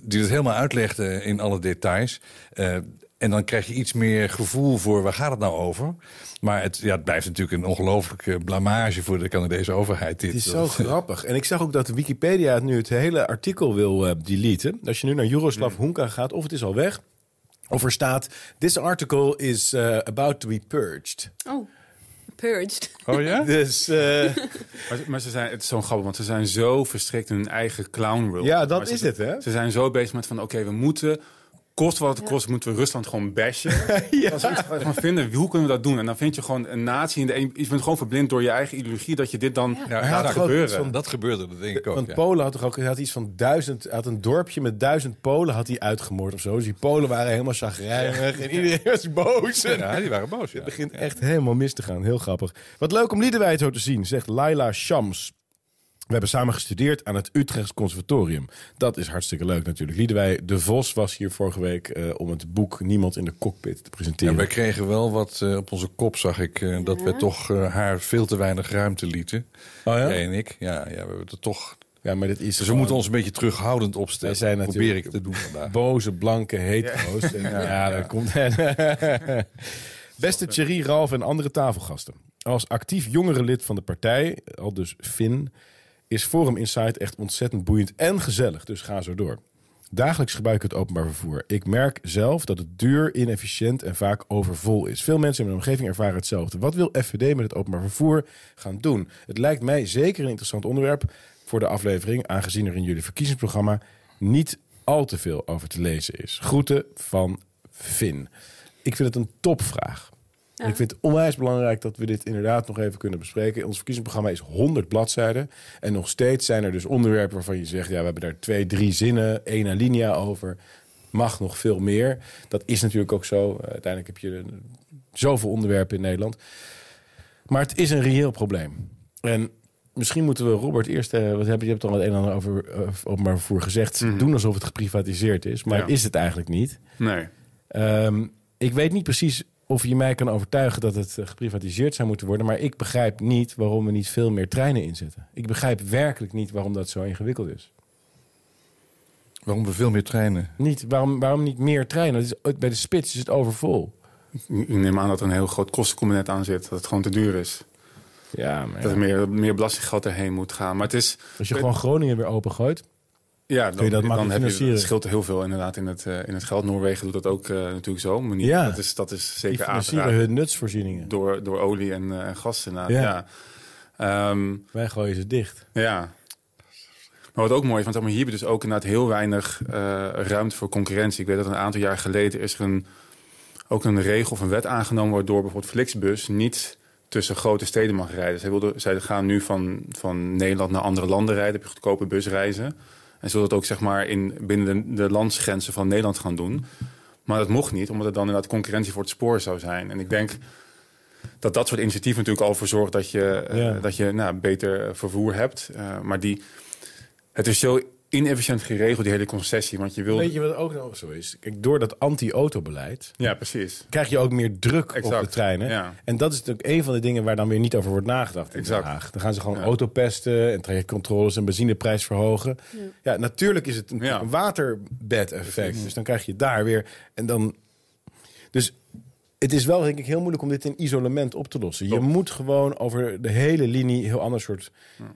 Die het helemaal uitlegde in alle details. Eh, En dan krijg je iets meer gevoel voor waar gaat het nou over. Maar het, ja, het blijft natuurlijk een ongelooflijke blamage voor de Canadese overheid. Dit. Het is zo grappig. En ik zag ook dat Wikipedia het nu het hele artikel wil eh, deleten. Als je nu naar Jaroslav Hunka gaat, of het is al weg, of er staat: This article is eh, about to be purged. Oh, purged. Oh ja? Dus eh, Maar, maar ze zijn, het is zo'n grappig, want ze zijn zo verstrikt in hun eigen clown world. Ja, dat Maar ze- is het, hè? Ze zijn zo bezig met van, oké, we moeten, kost wat het kost, moeten we Rusland gewoon bashen. Gewoon vinden, hoe kunnen we dat doen? En dan vind je gewoon een natie in de een, je bent gewoon verblind door je eigen ideologie dat je dit dan Ja, gaat gebeuren. van- dat gebeurde, dat denk ik ook. Want ja. Polen had toch ook had iets van duizend, hij had een dorpje met duizend Polen had hij uitgemoord of zo. Dus die Polen waren helemaal chagrijnig en iedereen was boos. Ja, die waren boos. Ja. Het begint echt helemaal mis te gaan. Heel grappig. Wat leuk om Liedewij zo te zien, zegt Laila Shams. We hebben samen gestudeerd aan het Utrechts Conservatorium. Dat is hartstikke leuk natuurlijk. Liedewij de Vos was hier vorige week eh, om het boek Niemand in de Cockpit te presenteren. En wij kregen wel wat eh, op onze kop, zag ik, eh, dat we toch eh, haar veel te weinig ruimte lieten. Oh ja? Jij en ik. Ja, ja, we hebben het toch. Ja, maar dit is Dus we gewoon moeten ons een beetje terughoudend opstellen. Wij zijn Probeer natuurlijk ik te doen vandaag. boze, blanke hetero's. En, ja, dat komt... Beste Thierry, Ralf en andere tafelgasten. Als actief jongere lid van de partij, al dus Fin, is Forum Insight echt ontzettend boeiend en gezellig. Dus ga zo door. Dagelijks gebruik ik het openbaar vervoer. Ik merk zelf dat het duur, inefficiënt en vaak overvol is. Veel mensen in mijn omgeving ervaren hetzelfde. Wat wil FVD met het openbaar vervoer gaan doen? Het lijkt mij zeker een interessant onderwerp voor de aflevering, aangezien er in jullie verkiezingsprogramma niet al te veel over te lezen is. Groeten van Finn. Ik vind het een topvraag. En ik vind het onwijs belangrijk dat we dit inderdaad nog even kunnen bespreken. Ons verkiezingsprogramma is 100 bladzijden. En nog steeds zijn er dus onderwerpen waarvan je zegt... ja, we hebben daar twee, drie zinnen, één alinea over. Mag nog veel meer. Dat is natuurlijk ook zo. Uh, uiteindelijk heb je zoveel onderwerpen in Nederland. Maar het is een reëel probleem. En misschien moeten we Robert eerst... Uh, wat heb je, je hebt al het een en ander over uh, openbaar vervoer gezegd... Mm -hmm. doen alsof het geprivatiseerd is. Maar ja. is het eigenlijk niet. Nee. Um, ik weet niet precies of je mij kan overtuigen dat het geprivatiseerd zou moeten worden. Maar ik begrijp niet waarom we niet veel meer treinen inzetten. Ik begrijp werkelijk niet waarom dat zo ingewikkeld is. Waarom we veel meer treinen? Niet, waarom, waarom niet meer treinen? Is, bij de spits is het overvol. Ik neem aan dat er een heel groot kostencomponent aan zit. Dat het gewoon te duur is. Ja, maar ja. Dat er meer, meer belastinggeld erheen moet gaan. Maar het is... Als je gewoon Groningen weer opengooit... Ja, dan, dat dan heb je, het scheelt heel veel inderdaad in het, uh, in het geld. Noorwegen doet dat ook uh, natuurlijk zo. Ja, dat, is, dat is zeker Die financieren hun nutsvoorzieningen. Door, door olie en, uh, en gas inderdaad, ja. ja. Um, Wij gooien ze dicht. Ja. Maar wat ook mooi is, want hier hebben we dus ook inderdaad heel weinig ruimte voor concurrentie. Ik weet dat een aantal jaar geleden is er een, ook een regel of een wet aangenomen... waardoor bijvoorbeeld Flixbus niet tussen grote steden mag rijden. Zij, wilden, zij gaan nu van, van Nederland naar andere landen rijden, heb je goedkope busreizen... En zullen dat ook zeg maar in, binnen de, de landsgrenzen van Nederland gaan doen. Maar dat mocht niet, omdat het dan inderdaad concurrentie voor het spoor zou zijn. En ik denk dat dat soort initiatieven natuurlijk al voor zorgt dat je, ja. uh, dat je nou, beter vervoer hebt. Uh, maar die, het is zo inefficiënt geregeld, die hele concessie. Want je wil... Weet je wat ook nog zo is? Kijk, door dat anti-autobeleid... Ja, precies. krijg je ook meer druk exact. op de treinen. Ja. En dat is natuurlijk een van de dingen waar dan weer niet over wordt nagedacht in exact. Den Haag. Dan gaan ze gewoon ja. autopesten en trajectcontroles en benzineprijs verhogen. Ja, ja natuurlijk is het een, ja. een waterbed-effect. Dus dan krijg je daar weer... En dan... Dus het is wel, denk ik, heel moeilijk om dit in isolement op te lossen. Je moet gewoon over de hele linie heel ander soort, uh,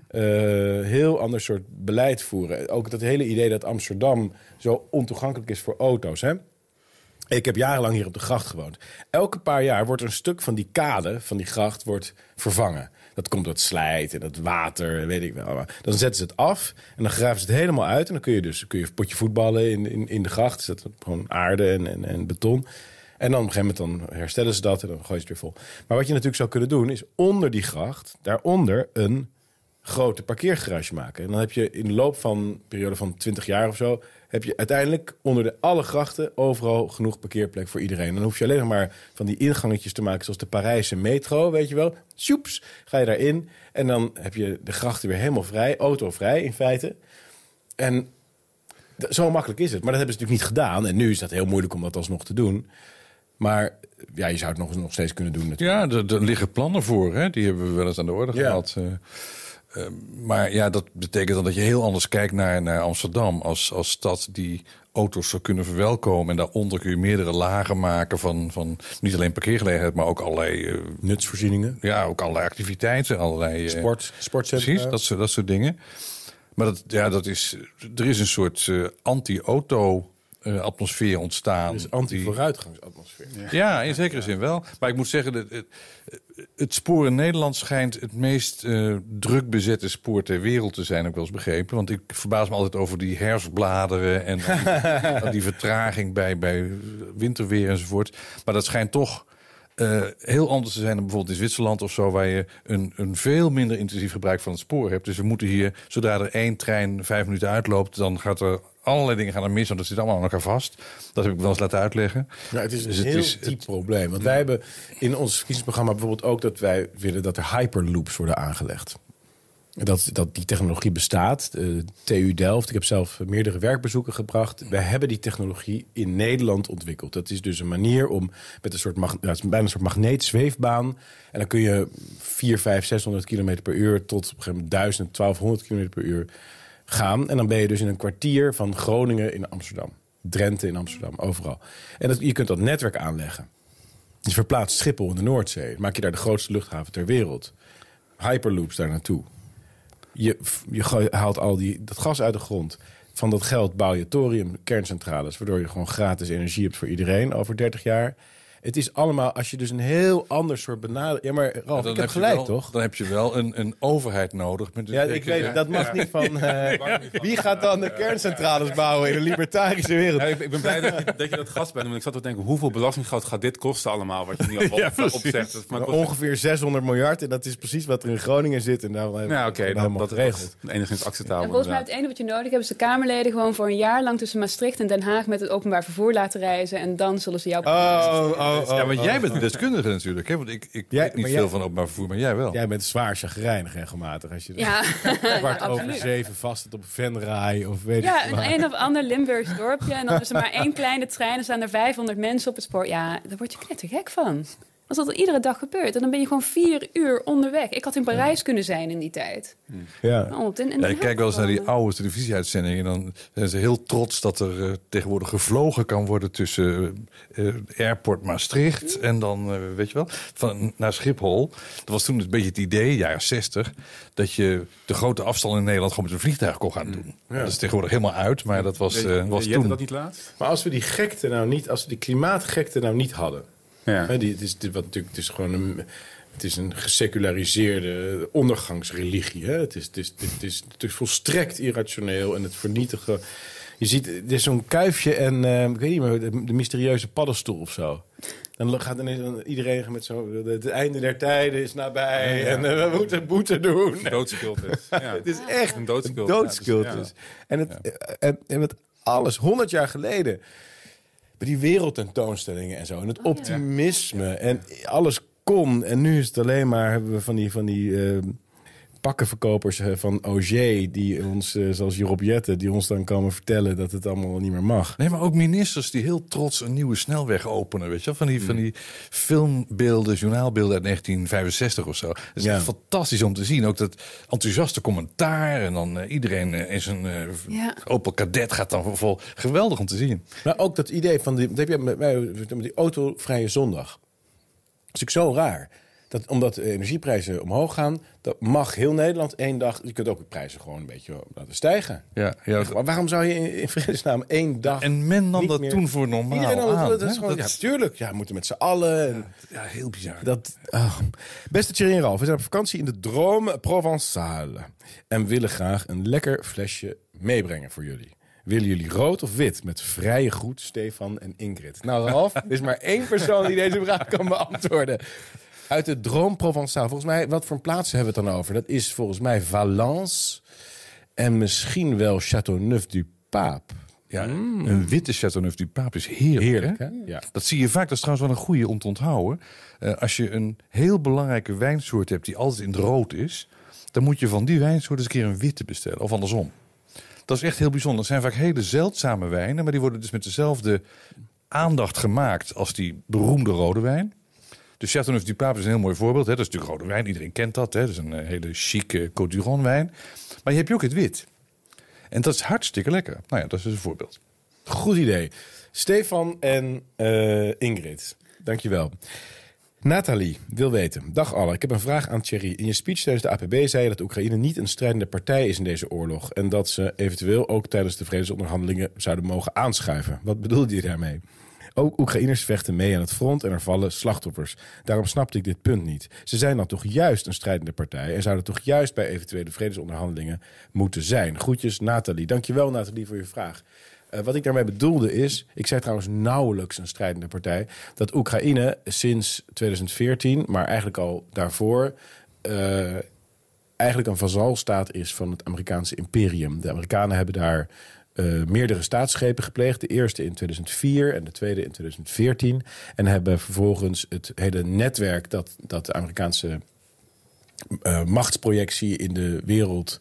heel ander soort beleid voeren. Ook dat hele idee dat Amsterdam zo ontoegankelijk is voor auto's. Hè? Ik heb jarenlang hier op de gracht gewoond. Elke paar jaar wordt een stuk van die kade, van die gracht, wordt vervangen. Dat komt door het slijt en het water, weet ik wel. Maar dan zetten ze het af en dan graven ze het helemaal uit. En dan kun je dus kun je een potje voetballen in, in, in de gracht. Dat gewoon aarde en, en, en beton. En dan op een gegeven moment dan herstellen ze dat en dan gooien ze het weer vol. Maar wat je natuurlijk zou kunnen doen, is onder die gracht, daaronder een grote parkeergarage maken. En dan heb je in de loop van een periode van 20 jaar of zo, heb je uiteindelijk onder de alle grachten overal genoeg parkeerplek voor iedereen. Dan hoef je alleen nog maar van die ingangetjes te maken, zoals de Parijse metro, weet je wel. Sjoeps, ga je daarin en dan heb je de grachten weer helemaal vrij, autovrij in feite. En zo makkelijk is het. Maar dat hebben ze natuurlijk niet gedaan. En nu is dat heel moeilijk om dat alsnog te doen. Maar ja, je zou het nog, nog steeds kunnen doen. Natuurlijk. Ja, er, er liggen plannen voor. Hè? Die hebben we wel eens aan de orde ja. gehad. Uh, Eh, maar ja, dat betekent dan dat je heel anders kijkt naar, naar Amsterdam als, als stad die auto's zou kunnen verwelkomen. En daaronder kun je meerdere lagen maken van, van niet alleen parkeergelegenheid, maar ook allerlei eh, Nutsvoorzieningen. ja, ook allerlei activiteiten, allerlei eh, Sport, sportcentra. Precies, dat soort, dat soort dingen. Maar dat, ja, dat is, er is een soort eh, anti-auto eh, atmosfeer ontstaan. Anti-vooruitgangsatmosfeer. Ja, in zekere zin wel. Maar ik moet zeggen, dat het, het spoor in Nederland schijnt het meest eh, druk bezette spoor ter wereld te zijn, ook wel eens begrepen. Want ik verbaas me altijd over die herfstbladeren en die vertraging bij, bij winterweer enzovoort. Maar dat schijnt toch eh, heel anders te zijn dan bijvoorbeeld in Zwitserland of zo, waar je een, een veel minder intensief gebruik van het spoor hebt. Dus we moeten hier, zodra er één trein vijf minuten uitloopt, dan gaat er allerlei dingen gaan er mis, want dat zit allemaal aan elkaar vast. Dat heb ik wel eens laten uitleggen. Ja, het is een Dus heel is- diep probleem. Want wij hebben in ons verkiezingsprogramma bijvoorbeeld ook dat wij willen dat er hyperloops worden aangelegd. Dat, dat die technologie bestaat. De TU Delft, ik heb zelf meerdere werkbezoeken gebracht. Wij hebben die technologie in Nederland ontwikkeld. Dat is dus een manier om met een soort, mag, is bijna een soort magneetzweefbaan. En dan kun je 4, 5, 600 km per uur tot op een gegeven moment 1000, 1200 km per uur gaan. En dan ben je dus in een kwartier van Groningen in Amsterdam. Drenthe in Amsterdam, overal. En je kunt dat netwerk aanleggen. Je verplaatst Schiphol in de Noordzee. Maak je daar de grootste luchthaven ter wereld. Hyperloops daar naartoe. Je, je haalt al die, dat gas uit de grond. Van dat geld bouw je thorium kerncentrales. Waardoor je gewoon gratis energie hebt voor iedereen over 30 jaar. Het is allemaal, als je dus een heel ander soort benadering... Ja, maar Ralf, ik heb gelijk, wel- toch? Dan heb je wel een, een overheid nodig. Met een Ja, ik weet het. Dat mag niet van... eh, wie gaat dan de kerncentrales bouwen in een libertarische wereld? Ja, ik, ik ben blij dat je, dat je dat gas bent. Want ik zat te denken, hoeveel belastinggeld gaat dit kosten allemaal? Wat je nu al Ja, op, opzegt. Maar ongeveer 600 miljard. En dat is precies wat er in Groningen zit. En daar Ja, oké, het dat, dat, is enigszins acceptabel. En volgens mij het enige wat je nodig hebt is de Kamerleden gewoon voor een jaar lang tussen Maastricht en Den Haag met het openbaar vervoer laten reizen. En dan zullen ze jou. Oh, oh, oh. Ja, maar oh. jij bent de deskundige natuurlijk. Hè? Want ik, ik Jij- weet niet veel jij- van openbaar vervoer, maar jij wel. Jij bent zwaar chagrijnig regelmatig. Als je Ja, kwart over absoluut. zeven vast op Venray of weet Ja, ik een wat. een of ander Limburgs dorpje. En dan is er maar één kleine trein. Er staan er 500 mensen op het spoor. Ja, daar word je knettergek van. Als dat iedere dag gebeurt. En dan ben je gewoon vier uur onderweg. Ik had in Parijs kunnen zijn in die tijd. Ja. Op Ja, Den ik kijk wel eens naar die oude televisieuitzendingen. En dan zijn ze heel trots dat er eh, tegenwoordig gevlogen kan worden tussen eh, eh, Airport Maastricht en dan, eh, weet je wel, van, naar Schiphol. Dat was toen een beetje het idee, jaren 60, dat je de grote afstand in Nederland gewoon met een vliegtuig kon gaan doen. Dat is tegenwoordig helemaal uit, maar dat was, eh, was toen. dat niet laatst? Maar als we die gekte nou niet, als we die klimaatgekte nou niet hadden. Ja. Die, het, is, dit, wat natuurlijk, het is gewoon een, het is een geseculariseerde ondergangsreligie. Hè? Het, is, het, is, het, is, het is volstrekt irrationeel en het vernietigen. Je ziet, er is zo'n kuifje en eh, ik weet niet meer, de, de mysterieuze paddenstoel of zo. Dan gaat ineens iedereen met zo, het einde der tijden is nabij en eh, we moeten boete doen. Doodscultus. Ja. Het is echt Een doodscultus. Een doodscultus. Ja, En, het, en, en met alles, 100 jaar geleden. Bij die wereldtentoonstellingen en zo. En het optimisme. En alles kon. En nu is het alleen maar, hebben we van die, van die eh, pakkenverkopers eh, van Auger... die ons, eh, zoals Jerob Jette, die ons dan komen vertellen... dat het allemaal niet meer mag. Nee, maar ook ministers die heel trots een nieuwe snelweg openen. Weet je wel? Van die, van die filmbeelden, journaalbeelden uit 1965 of zo. Het is Ja. fantastisch om te zien. Ook dat enthousiaste commentaar. En dan eh, iedereen in zijn eh, Ja. Opel Kadett gaat dan vol. Geweldig om te zien. Maar ook dat idee van die, dat heb je met, mij- met die autovrije zondag. Dat is natuurlijk zo raar. Dat omdat de energieprijzen omhoog gaan, dat mag heel Nederland één dag. Je kunt ook de prijzen gewoon een beetje laten stijgen. Ja, ja. Maar waarom zou je in, in vredesnaam één dag. En men nam dat meer- toen voor normaal Iedereen nam aan. dat is gewoon, Dat- ja, tuurlijk. Ja, we moeten met z'n allen. en ja, heel bizar. dat, ah. Beste Thierry en Ralf, we zijn op vakantie in de Drôme Provençale. En willen graag een lekker flesje meebrengen voor jullie. Willen jullie rood of wit? Met vrije groet, Stefan en Ingrid. Nou, Ralf, er is maar één persoon die deze vraag kan beantwoorden. Uit de Drôme Provençale. Volgens mij, wat voor plaatsen hebben we het dan over? Dat is volgens mij Valence en misschien wel Châteauneuf-du-Pape. Ja, Een witte Chateauneuf du Pape is heerlijk. Heerlijk, hè? hè? Ja. Dat zie je vaak. Dat is trouwens wel een goede om te onthouden. Eh, als je een heel belangrijke wijnsoort hebt die altijd in het rood is... dan moet je van die wijnsoort eens een keer een witte bestellen. Of andersom. Dat is echt heel bijzonder. Het zijn vaak hele zeldzame wijnen... maar die worden dus met dezelfde aandacht gemaakt als die beroemde rode wijn. De Chateauneuf du Pape is een heel mooi voorbeeld. Hè. Dat is natuurlijk rode wijn, iedereen kent dat. Hè. Dat is een eh, hele chique Côte d'Iron wijn. Maar je hebt ook het wit. En dat is hartstikke lekker. Nou ja, dat is dus een voorbeeld. Goed idee. Stefan en eh, Ingrid, dankjewel. Nathalie wil weten. Dag alle, ik heb een vraag aan Thierry. In je speech tijdens de APB zei je dat Oekraïne niet een strijdende partij is in deze oorlog. En dat ze eventueel ook tijdens de vredesonderhandelingen zouden mogen aanschuiven. Wat bedoelde je daarmee? Ook Oekraïners vechten mee aan het front en er vallen slachtoffers. Daarom snapte ik dit punt niet. Ze zijn dan toch juist een strijdende partij en zouden toch juist bij eventuele vredesonderhandelingen moeten zijn. Groetjes, Nathalie. Dankjewel, Nathalie, voor je vraag. Uh, wat ik daarmee bedoelde is, ik zei trouwens nauwelijks een strijdende partij, dat Oekraïne sinds 2014, maar eigenlijk al daarvoor, uh, eigenlijk een vazalstaat is van het Amerikaanse imperium. De Amerikanen hebben daar uh, meerdere staatsgrepen gepleegd. De eerste in 2004 en de tweede in 2014. En hebben vervolgens het hele netwerk dat, dat de Amerikaanse uh, machtsprojectie in de wereld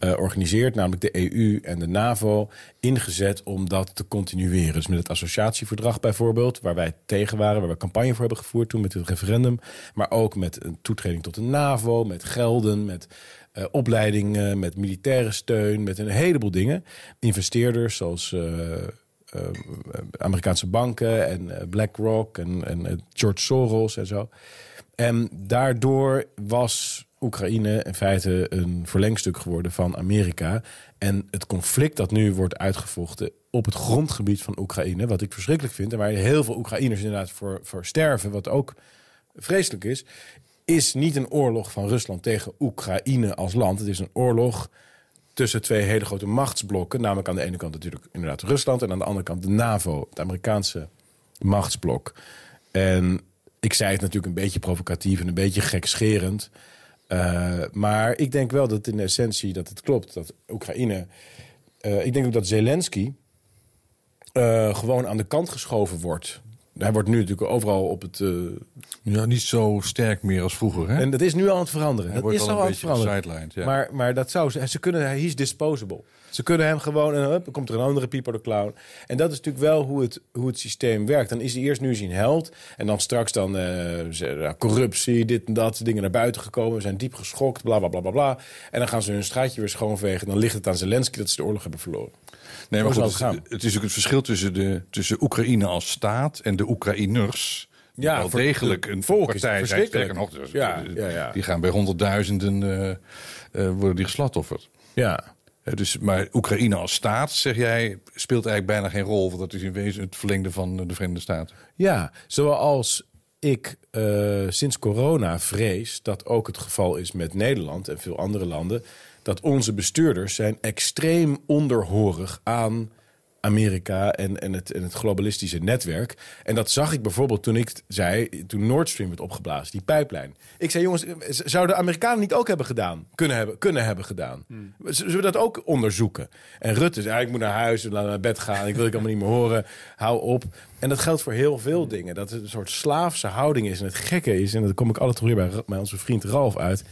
uh, organiseert, namelijk de EU en de NAVO, ingezet om dat te continueren. Dus met het associatieverdrag bijvoorbeeld, waar wij tegen waren, waar we campagne voor hebben gevoerd toen met het referendum, maar ook met een toetreding tot de NAVO, met gelden, met uh, opleidingen, met militaire steun, met een heleboel dingen. Investeerders zoals uh, Amerikaanse banken en BlackRock en, en George Soros en zo. En daardoor was Oekraïne in feite een verlengstuk geworden van Amerika. En het conflict dat nu wordt uitgevochten op het grondgebied van Oekraïne, wat ik verschrikkelijk vind, en waar heel veel Oekraïners inderdaad voor, voor sterven, wat ook vreselijk is, is niet een oorlog van Rusland tegen Oekraïne als land. Het is een oorlog tussen twee hele grote machtsblokken. Namelijk aan de ene kant natuurlijk inderdaad Rusland... en aan de andere kant de NAVO, het Amerikaanse machtsblok. En ik zei het natuurlijk een beetje provocatief en een beetje gekscherend... Uh, maar ik denk wel dat in essentie dat het klopt. Dat Oekraïne... Uh, ik denk ook dat Zelensky uh, gewoon aan de kant geschoven wordt hij wordt nu natuurlijk overal op het... Uh... Ja, niet zo sterk meer als vroeger, hè? En dat is nu aan het veranderen. Hij dat is al aan het veranderen. Ja. Maar, maar dat zou ze... Ze kunnen... Hij is disposable. Ze kunnen hem gewoon... En dan komt er een andere Pieper de Clown. En dat is natuurlijk wel hoe het, hoe het systeem werkt. Dan is hij eerst nu zijn held. En dan straks dan uh, corruptie, dit en dat. Dingen naar buiten gekomen. We zijn diep geschokt, bla, bla, bla, bla, bla. En dan gaan ze hun straatje weer schoonvegen. Dan ligt het aan Zelensky dat ze de oorlog hebben verloren. Nee, maar goed, het, het, is ook het verschil tussen, de, tussen Oekraïne als staat en de Oekraïners. Ja, wel degelijk een volk zijn. Sterker nog, dus, ja, ja, ja. die gaan bij honderdduizenden uh, uh, worden die geslachtofferd. Ja. Uh, dus, maar Oekraïne als staat, zeg jij, speelt eigenlijk bijna geen rol. Want dat is in wezen het verlengde van de Verenigde Staten. Ja, zoals ik sinds corona vrees dat ook het geval is met Nederland en veel andere landen dat onze bestuurders zijn extreem onderhorig aan Amerika en, en, het, en het globalistische netwerk. En dat zag ik bijvoorbeeld toen ik zei, toen Nord Stream werd opgeblazen, die pijplijn. Ik zei, jongens, zouden de Amerikanen niet ook hebben gedaan? Kunnen hebben, kunnen hebben gedaan. Hmm. Zullen we dat ook onderzoeken? En Rutte zei, ik moet naar huis, naar bed gaan, ik wil ik allemaal niet meer horen, hou op. En dat geldt voor heel veel dingen. Dat het een soort slaafse houding is. En het gekke is, en dat kom ik altijd weer bij, bij onze vriend Ralf uit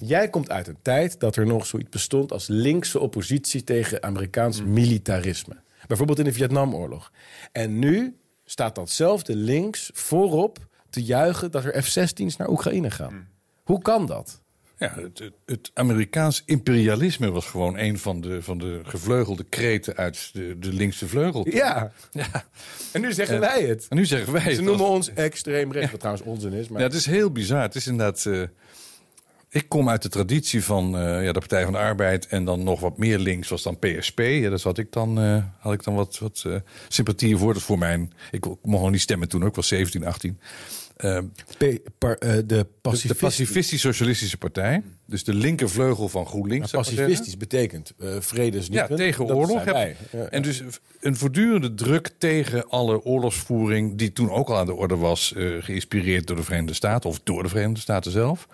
Jij komt uit een tijd dat er nog zoiets bestond als linkse oppositie tegen Amerikaans Mm. militarisme. Bijvoorbeeld in de Vietnamoorlog. En nu staat datzelfde links voorop te juichen dat er F-16's naar Oekraïne gaan. Mm. Hoe kan dat? Ja, het, het, Amerikaans imperialisme was gewoon een van de, van de gevleugelde kreten uit de, de linkse vleugel. Ja. ja. En nu zeggen wij het. En nu zeggen wij Ze het. noemen als- ons extreem rechts, wat trouwens onzin is. Maar Ja, het is heel bizar. Het is inderdaad. eh, ik kom uit de traditie van eh, ja, de Partij van de Arbeid en dan nog wat meer links was dan PSP. Ja, ik dan, eh, had ik dan wat, wat eh, sympathie voor. Dat voor mijn. Ik mocht nog niet stemmen toen ook, was 17, 18. Eh, par- eh, de pacifist- Pacifistisch-Socialistische Partij. Dus de linkervleugel van GroenLinks. zeggen. pacifistisch betekent eh vrede is niet Ja, tegen oorlog. heb-. Ja, En dus een voortdurende druk tegen alle oorlogsvoering... die toen ook al aan de orde was, eh, geïnspireerd door de Verenigde Staten... of door de Verenigde Staten zelf.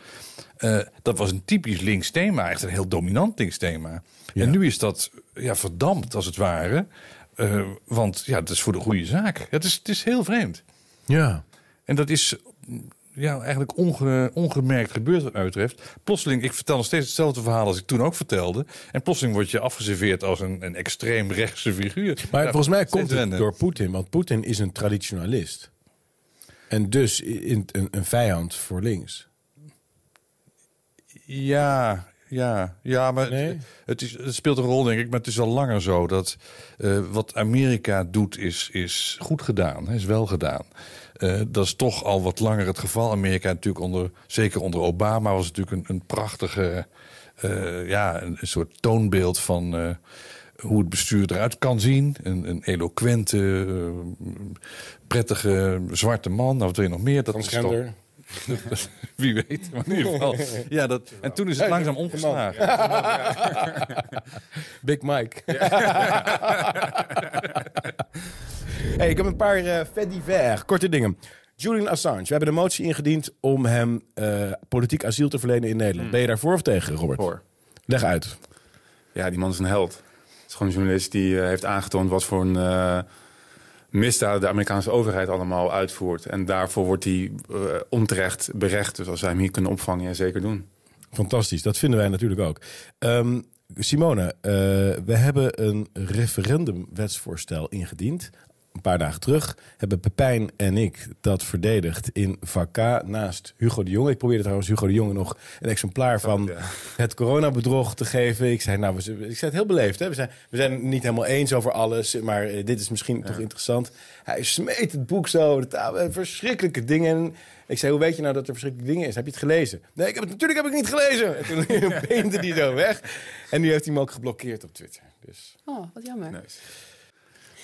Dat was een typisch links thema, echt een heel dominant links thema. En nu is dat ja, verdampt, als het ware. Want ja, het is voor de goede zaak. Het is, het is heel vreemd. ja. En dat is ja, eigenlijk onge- ongemerkt gebeurd wat mij betreft. Plotseling, ik vertel nog steeds hetzelfde verhaal als ik toen ook vertelde. En plotseling word je afgeserveerd als een, een extreem rechtse figuur. Maar volgens mij komt het door Poetin, want Poetin is een traditionalist. En dus in, een, een vijand voor links. Ja, ja, ja, maar Nee? het, is, het speelt een rol, denk ik. Maar het is al langer zo dat eh, wat Amerika doet, is, is goed gedaan, is wel gedaan. Eh, dat is toch al wat langer het geval. Amerika natuurlijk onder, zeker onder Obama, was natuurlijk een, een prachtige, eh, ja, een, een soort toonbeeld van eh, hoe het bestuur eruit kan zien. Een, een eloquente, prettige zwarte man. Nou, wat wil je nog meer? Dat is toch- Transgender. wie weet. Maar in ieder geval. Ja, dat, en toen is het langzaam omgeslagen. Big Mike. hey, ik heb een paar uh, fait divers, korte dingen. Julian Assange, we hebben de motie ingediend om hem eh, politiek asiel te verlenen in Nederland. Ben je daarvoor of tegen, Robert? Voor. Leg uit. Ja, die man is een held. Het is gewoon een journalist die eh, heeft aangetoond wat voor een eh misdaad de Amerikaanse overheid allemaal uitvoert. En daarvoor wordt hij eh, onterecht berecht. Dus als wij hem hier kunnen opvangen, ja, zeker doen. Fantastisch, dat vinden wij natuurlijk ook. Ehm, Simone, eh, we hebben een referendumwetsvoorstel ingediend. Een paar dagen terug hebben Pepijn en ik dat verdedigd in VK naast Hugo de Jonge. Ik probeerde trouwens Hugo de Jonge nog een exemplaar van ja. het coronabedrog te geven. Ik zei, nou, we, zijn- ik zei het heel beleefd. Hè? We, zijn, we zijn het niet helemaal eens over alles, maar eh, dit is misschien toch interessant. Hij smeet het boek zo, over de tafel, eh, verschrikkelijke dingen. En ik zei, hoe weet je nou dat er verschrikkelijke dingen is? Heb je het gelezen? Nee, ik heb het, natuurlijk heb ik niet gelezen. En toen peende hij zo weg. En nu heeft hij me ook geblokkeerd op Twitter. Dus Oh, wat jammer.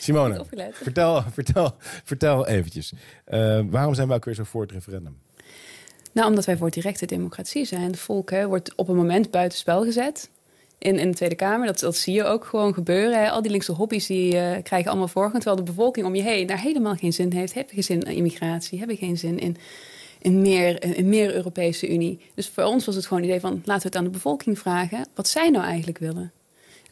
Simone, vertel, vertel, vertel eventjes. Eh, waarom zijn we ook weer zo voor het referendum? Nou, omdat wij voor directe democratie zijn. Het volk hè, wordt op een moment buitenspel gezet. In, in de Tweede Kamer, dat, dat zie je ook gewoon gebeuren. Hè. Al die linkse hobby's die eh, krijgen allemaal voorrang. Terwijl de bevolking om je heen daar helemaal geen zin heeft. Hebben geen zin in immigratie, hebben geen zin in, in, meer, in meer Europese Unie. Dus voor ons was het gewoon het idee van... laten we het aan de bevolking vragen wat zij nou eigenlijk willen.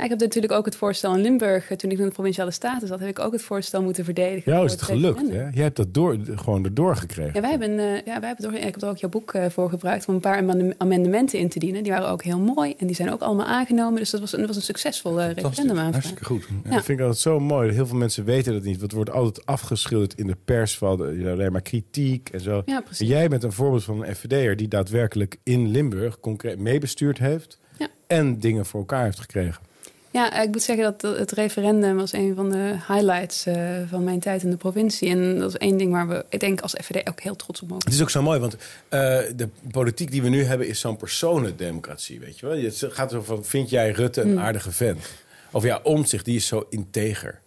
Ja, ik heb natuurlijk ook het voorstel in Limburg... eh, toen ik in de Provinciale Staten zat... heb ik ook het voorstel moeten verdedigen. Jou voor is het gelukt, hè? Jij hebt dat door, gewoon erdoor gekregen. Ja, wij hebben, eh, ja, wij hebben door, ik heb er ook jouw boek eh, voor gebruikt om een paar amende- amendementen in te dienen. Die waren ook heel mooi en die zijn ook allemaal aangenomen. Dus dat was, een- dat was een succesvol eh referendum Hartstikke goed. Ja. Dat vind ik altijd zo mooi. Heel veel mensen weten dat niet. Want het wordt altijd afgeschilderd in de pers van ja, alleen maar kritiek en zo. Ja, precies. En jij bent een voorbeeld van een FVD'er die daadwerkelijk in Limburg concreet meebestuurd heeft. Ja. En dingen voor elkaar heeft gekregen. Ja, eh, ik moet zeggen dat het referendum was een van de highlights eh, van mijn tijd in de provincie. En dat is één ding waar we, ik denk, als FVD ook heel trots op mogen. Het is ook zo mooi, want eh, de politiek die we nu hebben is zo'n personendemocratie, weet je wel. Het gaat over, van, vind jij Rutte een aardige vent? Of ja, Omtzigt, die is zo integer.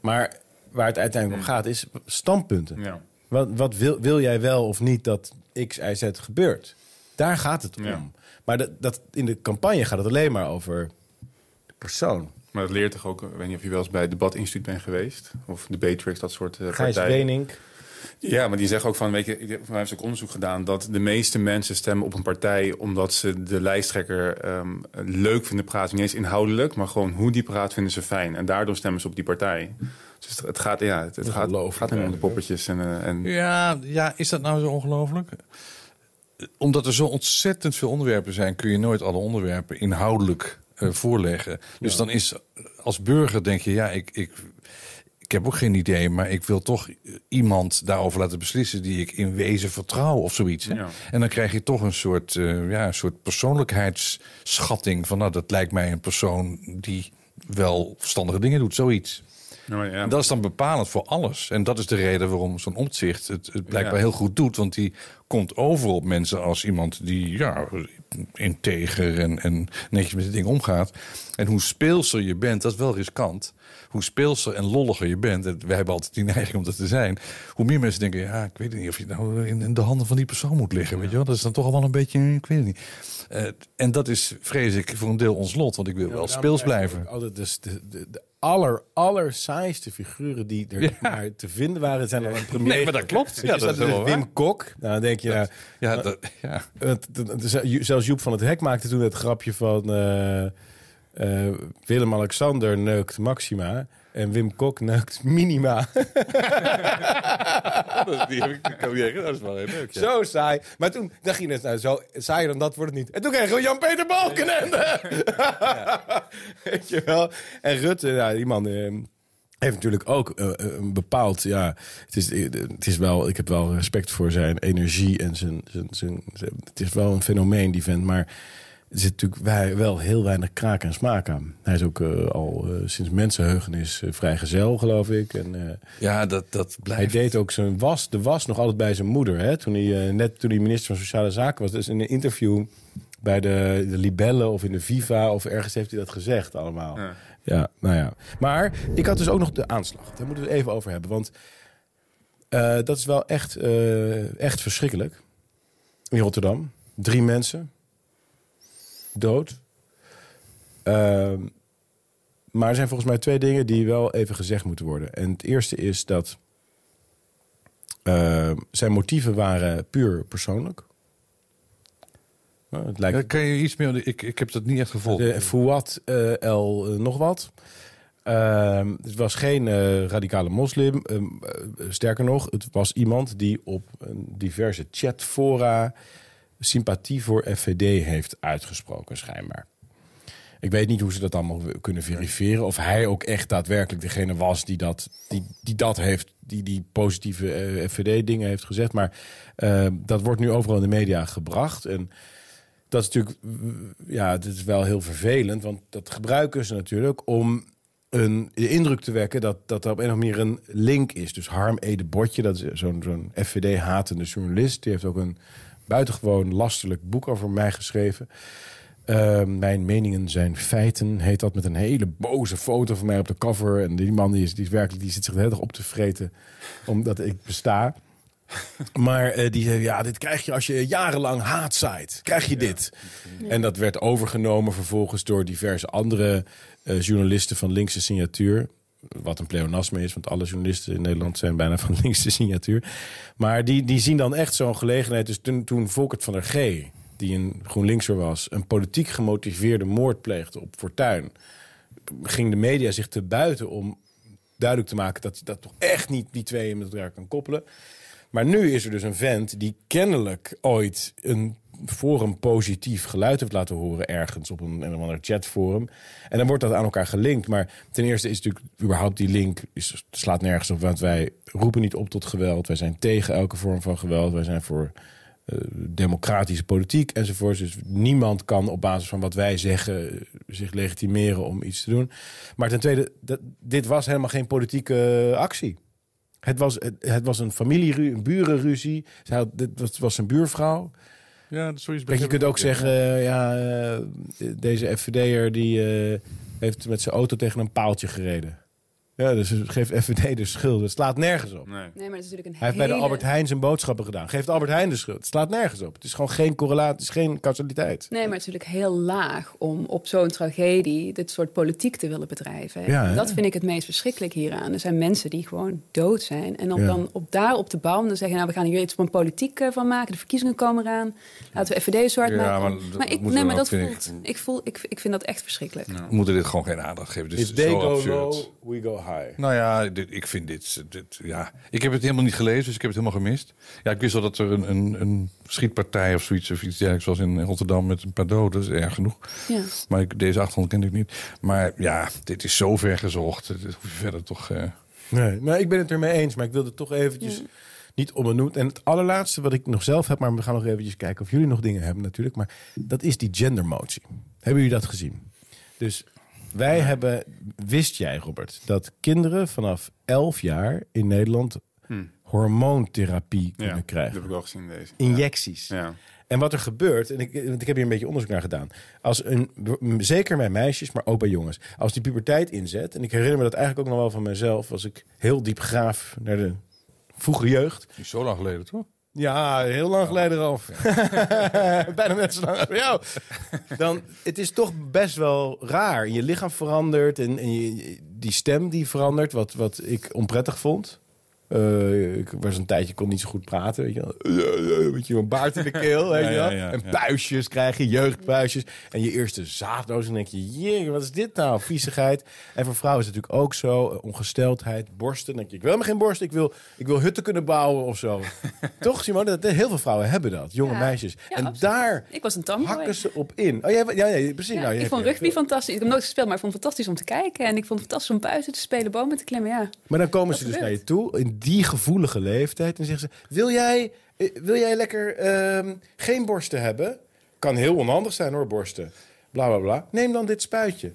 Maar waar het uiteindelijk om gaat is standpunten. Ja. Wat, wat wil, wil jij wel of niet dat X, Y, Z gebeurt? Daar gaat het om. Ja. Maar dat, dat, in de campagne gaat het alleen maar over persoon. Maar dat leert toch ook, ik weet niet of je wel eens bij het debatinstituut bent geweest. Of Debatrix, dat soort uh, Gijs partijen. Wenink. Ja, maar die zeggen ook van, weet je, ik heb- mij heeft ook onderzoek gedaan dat de meeste mensen stemmen op een partij omdat ze de lijsttrekker ehm, leuk vinden praten. Niet eens inhoudelijk, maar gewoon hoe die praat vinden ze fijn. En daardoor stemmen ze op die partij. Dus het, gaat, ja, het, het gaat, het gaat om de poppetjes. En, eh, en Ja, ja, is dat nou zo ongelooflijk? Omdat er zo ontzettend veel onderwerpen zijn, kun je nooit alle onderwerpen inhoudelijk eh, voorleggen. Dus dan is als burger denk je, ja, ik, ik, ik heb ook geen idee, maar ik wil toch iemand daarover laten beslissen die ik in wezen vertrouw of zoiets. Ja. En dan krijg je toch een soort, eh, ja, een soort persoonlijkheidsschatting van, nou, dat lijkt mij een persoon die wel verstandige dingen doet, zoiets. Nou, ja, dat is dan bepalend voor alles. En dat is de reden waarom zo'n omzicht het, het blijkbaar Ja. heel goed doet. Want die komt over op mensen als iemand die ja, integer en, en netjes met de dingen omgaat. En hoe speelser je bent, dat is wel riskant. Hoe speelser en lolliger je bent, en wij hebben altijd die neiging om dat te zijn. Hoe meer mensen denken, ja, ik weet niet of je nou in, de handen van die persoon moet liggen. Weet je wel? Dat is dan toch al wel een beetje, ik weet het niet. Eh, en dat is, vrees ik, voor een deel ons lot. Want ik wil wel speels blijven. Altijd dus de, de, de aller, aller saaiste figuren die er Ja. maar te vinden waren, zijn al een premier. Nee, maar dat klopt. Ja, dat is dus Wim waar. Kok. Nou, dan denk je, nou, Ja, dat, ja. het- het- het- zelfs Joep van het Hek maakte toen het grapje van eh, eh, Willem-Alexander neukt Maxima en Wim Kok neukt Minima. Die heb ik Dat is wel heel leuk. Ja. Zo saai. Maar toen dacht je net, nou, zo saaier dan dat wordt het niet. En toen kregen we Jan-Peter Balkenende. Weet je wel. En Rutte, nou, die man... eh, heeft natuurlijk ook eh, een bepaald, ja, het is, het is wel, ik heb wel respect voor zijn energie en zijn, zijn, zijn, zijn- het is wel een fenomeen die vent, maar er zit natuurlijk wel heel weinig kraak en smaak aan. Hij is ook eh, al eh, sinds mensenheugenis uh, vrijgezel, geloof ik. En, eh, Ja, dat, dat hij blijft. deed ook zijn was, de was nog altijd bij zijn moeder. Hè? Toen hij eh, net toen hij minister van Sociale Zaken was. Dus in een interview bij de, de Libelle of in de Viva of ergens heeft hij dat gezegd allemaal. Ja. Ja. nou ja. Maar ik had dus ook nog de aanslag. Daar moeten we het even over hebben. Want eh, dat is wel echt, eh, echt verschrikkelijk. In Rotterdam. Drie mensen. Dood. Ehm, maar er zijn volgens mij twee dingen die wel even gezegd moeten worden. En het eerste is dat eh, zijn motieven waren puur persoonlijk. Nou, het lijkt Ja, kan je iets meer... Ik, ik heb dat niet echt gevolgd. de Fouad eh, El eh, nog wat. Ehm, het was geen eh, radicale moslim. Ehm, sterker nog, het was iemand die op een diverse chatfora sympathie voor FVD heeft uitgesproken, schijnbaar. Ik weet niet hoe ze dat allemaal kunnen verifiëren. Of hij ook echt daadwerkelijk degene was die dat, die, die dat heeft, die die positieve eh, FVD-dingen heeft gezegd. Maar eh, dat wordt nu overal in de media gebracht. En dat is natuurlijk, ja, het is wel heel vervelend, want dat gebruiken ze natuurlijk om een, indruk te wekken dat, dat er op een of andere manier een link is. Dus Harm Ede Botje, dat is zo'n zo'n FVD-hatende journalist, die heeft ook een buitengewoon lastelijk boek over mij geschreven. Uh, mijn meningen zijn feiten, heet dat met een hele boze foto van mij op de cover. En die man die is, die is werkelijk, die zit zich de hele dag op te vreten omdat ik besta. Maar eh, die zei, ja, dit krijg je als je jarenlang haat zaait. Krijg je dit. En dat werd overgenomen vervolgens door diverse andere eh, journalisten van linkse signatuur. Wat een pleonasme is, want alle journalisten in Nederland zijn bijna van linkse signatuur. Maar die, die zien dan echt zo'n gelegenheid. Dus toen, toen Volkert van der G, die een GroenLinkser was... een politiek gemotiveerde moord pleegde op Fortuin... ging de media zich te buiten om duidelijk te maken... dat dat toch echt niet die twee met elkaar kan koppelen. Maar nu is er dus een vent die kennelijk ooit een forum positief geluid heeft laten horen ergens op een, een ander chatforum. En dan wordt dat aan elkaar gelinkt. Maar ten eerste is natuurlijk überhaupt die link is, slaat nergens op, want wij roepen niet op tot geweld. Wij zijn tegen elke vorm van geweld. Wij zijn voor uh, democratische politiek enzovoort. Dus niemand kan op basis van wat wij zeggen uh, zich legitimeren om iets te doen. Maar ten tweede, dit was helemaal geen politieke actie. Het was, het, was een familie, een burenruzie. Was een buurvrouw. Ja, dat je kunt ook zeggen, ja, ja deze FVD'er die uh, heeft met zijn auto tegen een paaltje gereden. Ja, dus geeft FVD de schuld. Het slaat nergens op. Nee, maar het is natuurlijk een Hij heeft hele... bij de Albert Heijn zijn boodschappen gedaan. Geeft Albert Heijn de schuld. Het slaat nergens op. Het is gewoon geen correlatie, het is geen causaliteit. Nee, maar het is natuurlijk heel laag om op zo'n tragedie dit soort politiek te willen bedrijven. Ja, dat vind ik het meest verschrikkelijk hieraan. Er zijn mensen die gewoon dood zijn. En om Ja. dan op daar op de bouw dan zeggen, nou we gaan hier iets van politiek eh, van maken. De verkiezingen komen eraan. Laten we FVD zwart Ja, maken. maar dat ik, nee, maar dat vind voelt, ik. voel, ik, ik vind dat echt verschrikkelijk. We moeten dit gewoon geen aandacht geven. Dus If they is zo go absurd. low, we go high. Nou ja, dit, ik vind dit, dit, ja. Ik heb het helemaal niet gelezen, dus ik heb het helemaal gemist. Ja, ik wist wel dat er een, een, een schietpartij of zoiets, of iets dergelijks was in Rotterdam met een paar doden. Dat is erg genoeg. Ja. Maar ik, deze achtergrond kende ik niet. Maar ja, dit is zo ver gezocht. Dit hoef je verder toch. eh, Nee, nou, ik ben het ermee eens, maar ik wilde toch eventjes niet onbenoemd. En het allerlaatste wat ik nog zelf heb, maar we gaan nog eventjes kijken of jullie nog dingen hebben natuurlijk. Maar dat is die gendermotie. Hebben jullie dat gezien? Dus wij hebben, wist jij Robert, dat kinderen vanaf 11 jaar in Nederland hormoontherapie kunnen Ja, krijgen? dat heb ik wel gezien deze. Injecties. Ja. En wat er gebeurt, en ik, want ik heb hier een beetje onderzoek naar gedaan. Als een, zeker bij meisjes, maar ook bij jongens. Als die puberteit inzet, en ik herinner me dat eigenlijk ook nog wel van mezelf, als ik heel diep graaf naar de vroege jeugd. niet zo lang geleden, toch? Ja, heel lang geleden al. Bijna net zo lang als jou. Dan, het is toch best wel raar. Je lichaam verandert en, en je, die stem die verandert, wat, wat ik onprettig vond. Eh, ik was een tijdje, kon niet zo goed praten. Weet je wel. Ja, ja, Weet je, een baard in de keel. Weet je Ja, wel. ja, ja, en ja. puistjes krijg je, jeugdpuistjes. En je eerste zaaddoos. En dan denk je, jee, wat is dit nou? Viezigheid. En voor vrouwen is het natuurlijk ook zo. eh, Ongesteldheid, borsten. Dan denk je, ik wil helemaal geen borst. Ik wil, ik wil hutten kunnen bouwen of zo. Toch, Simone? Dat, heel veel vrouwen hebben dat. Jonge Ja. meisjes. Ja, en absoluut. daar Ik was een hakken ze op in. Oh, jij, ja, ja, precies. Ja, nou, je ik vond rugby fantastisch. Ik heb nooit gespeeld, maar ik vond het fantastisch om te kijken. En ik vond het fantastisch om buiten te spelen, bomen te klimmen. Ja. Maar dan komen Dat ze dus gebeurt. naar je toe in die gevoelige leeftijd en zeggen ze: Wil jij, eh, wil jij lekker ehm, geen borsten hebben? Kan heel onhandig zijn hoor, borsten. Bla bla bla. Neem dan dit spuitje.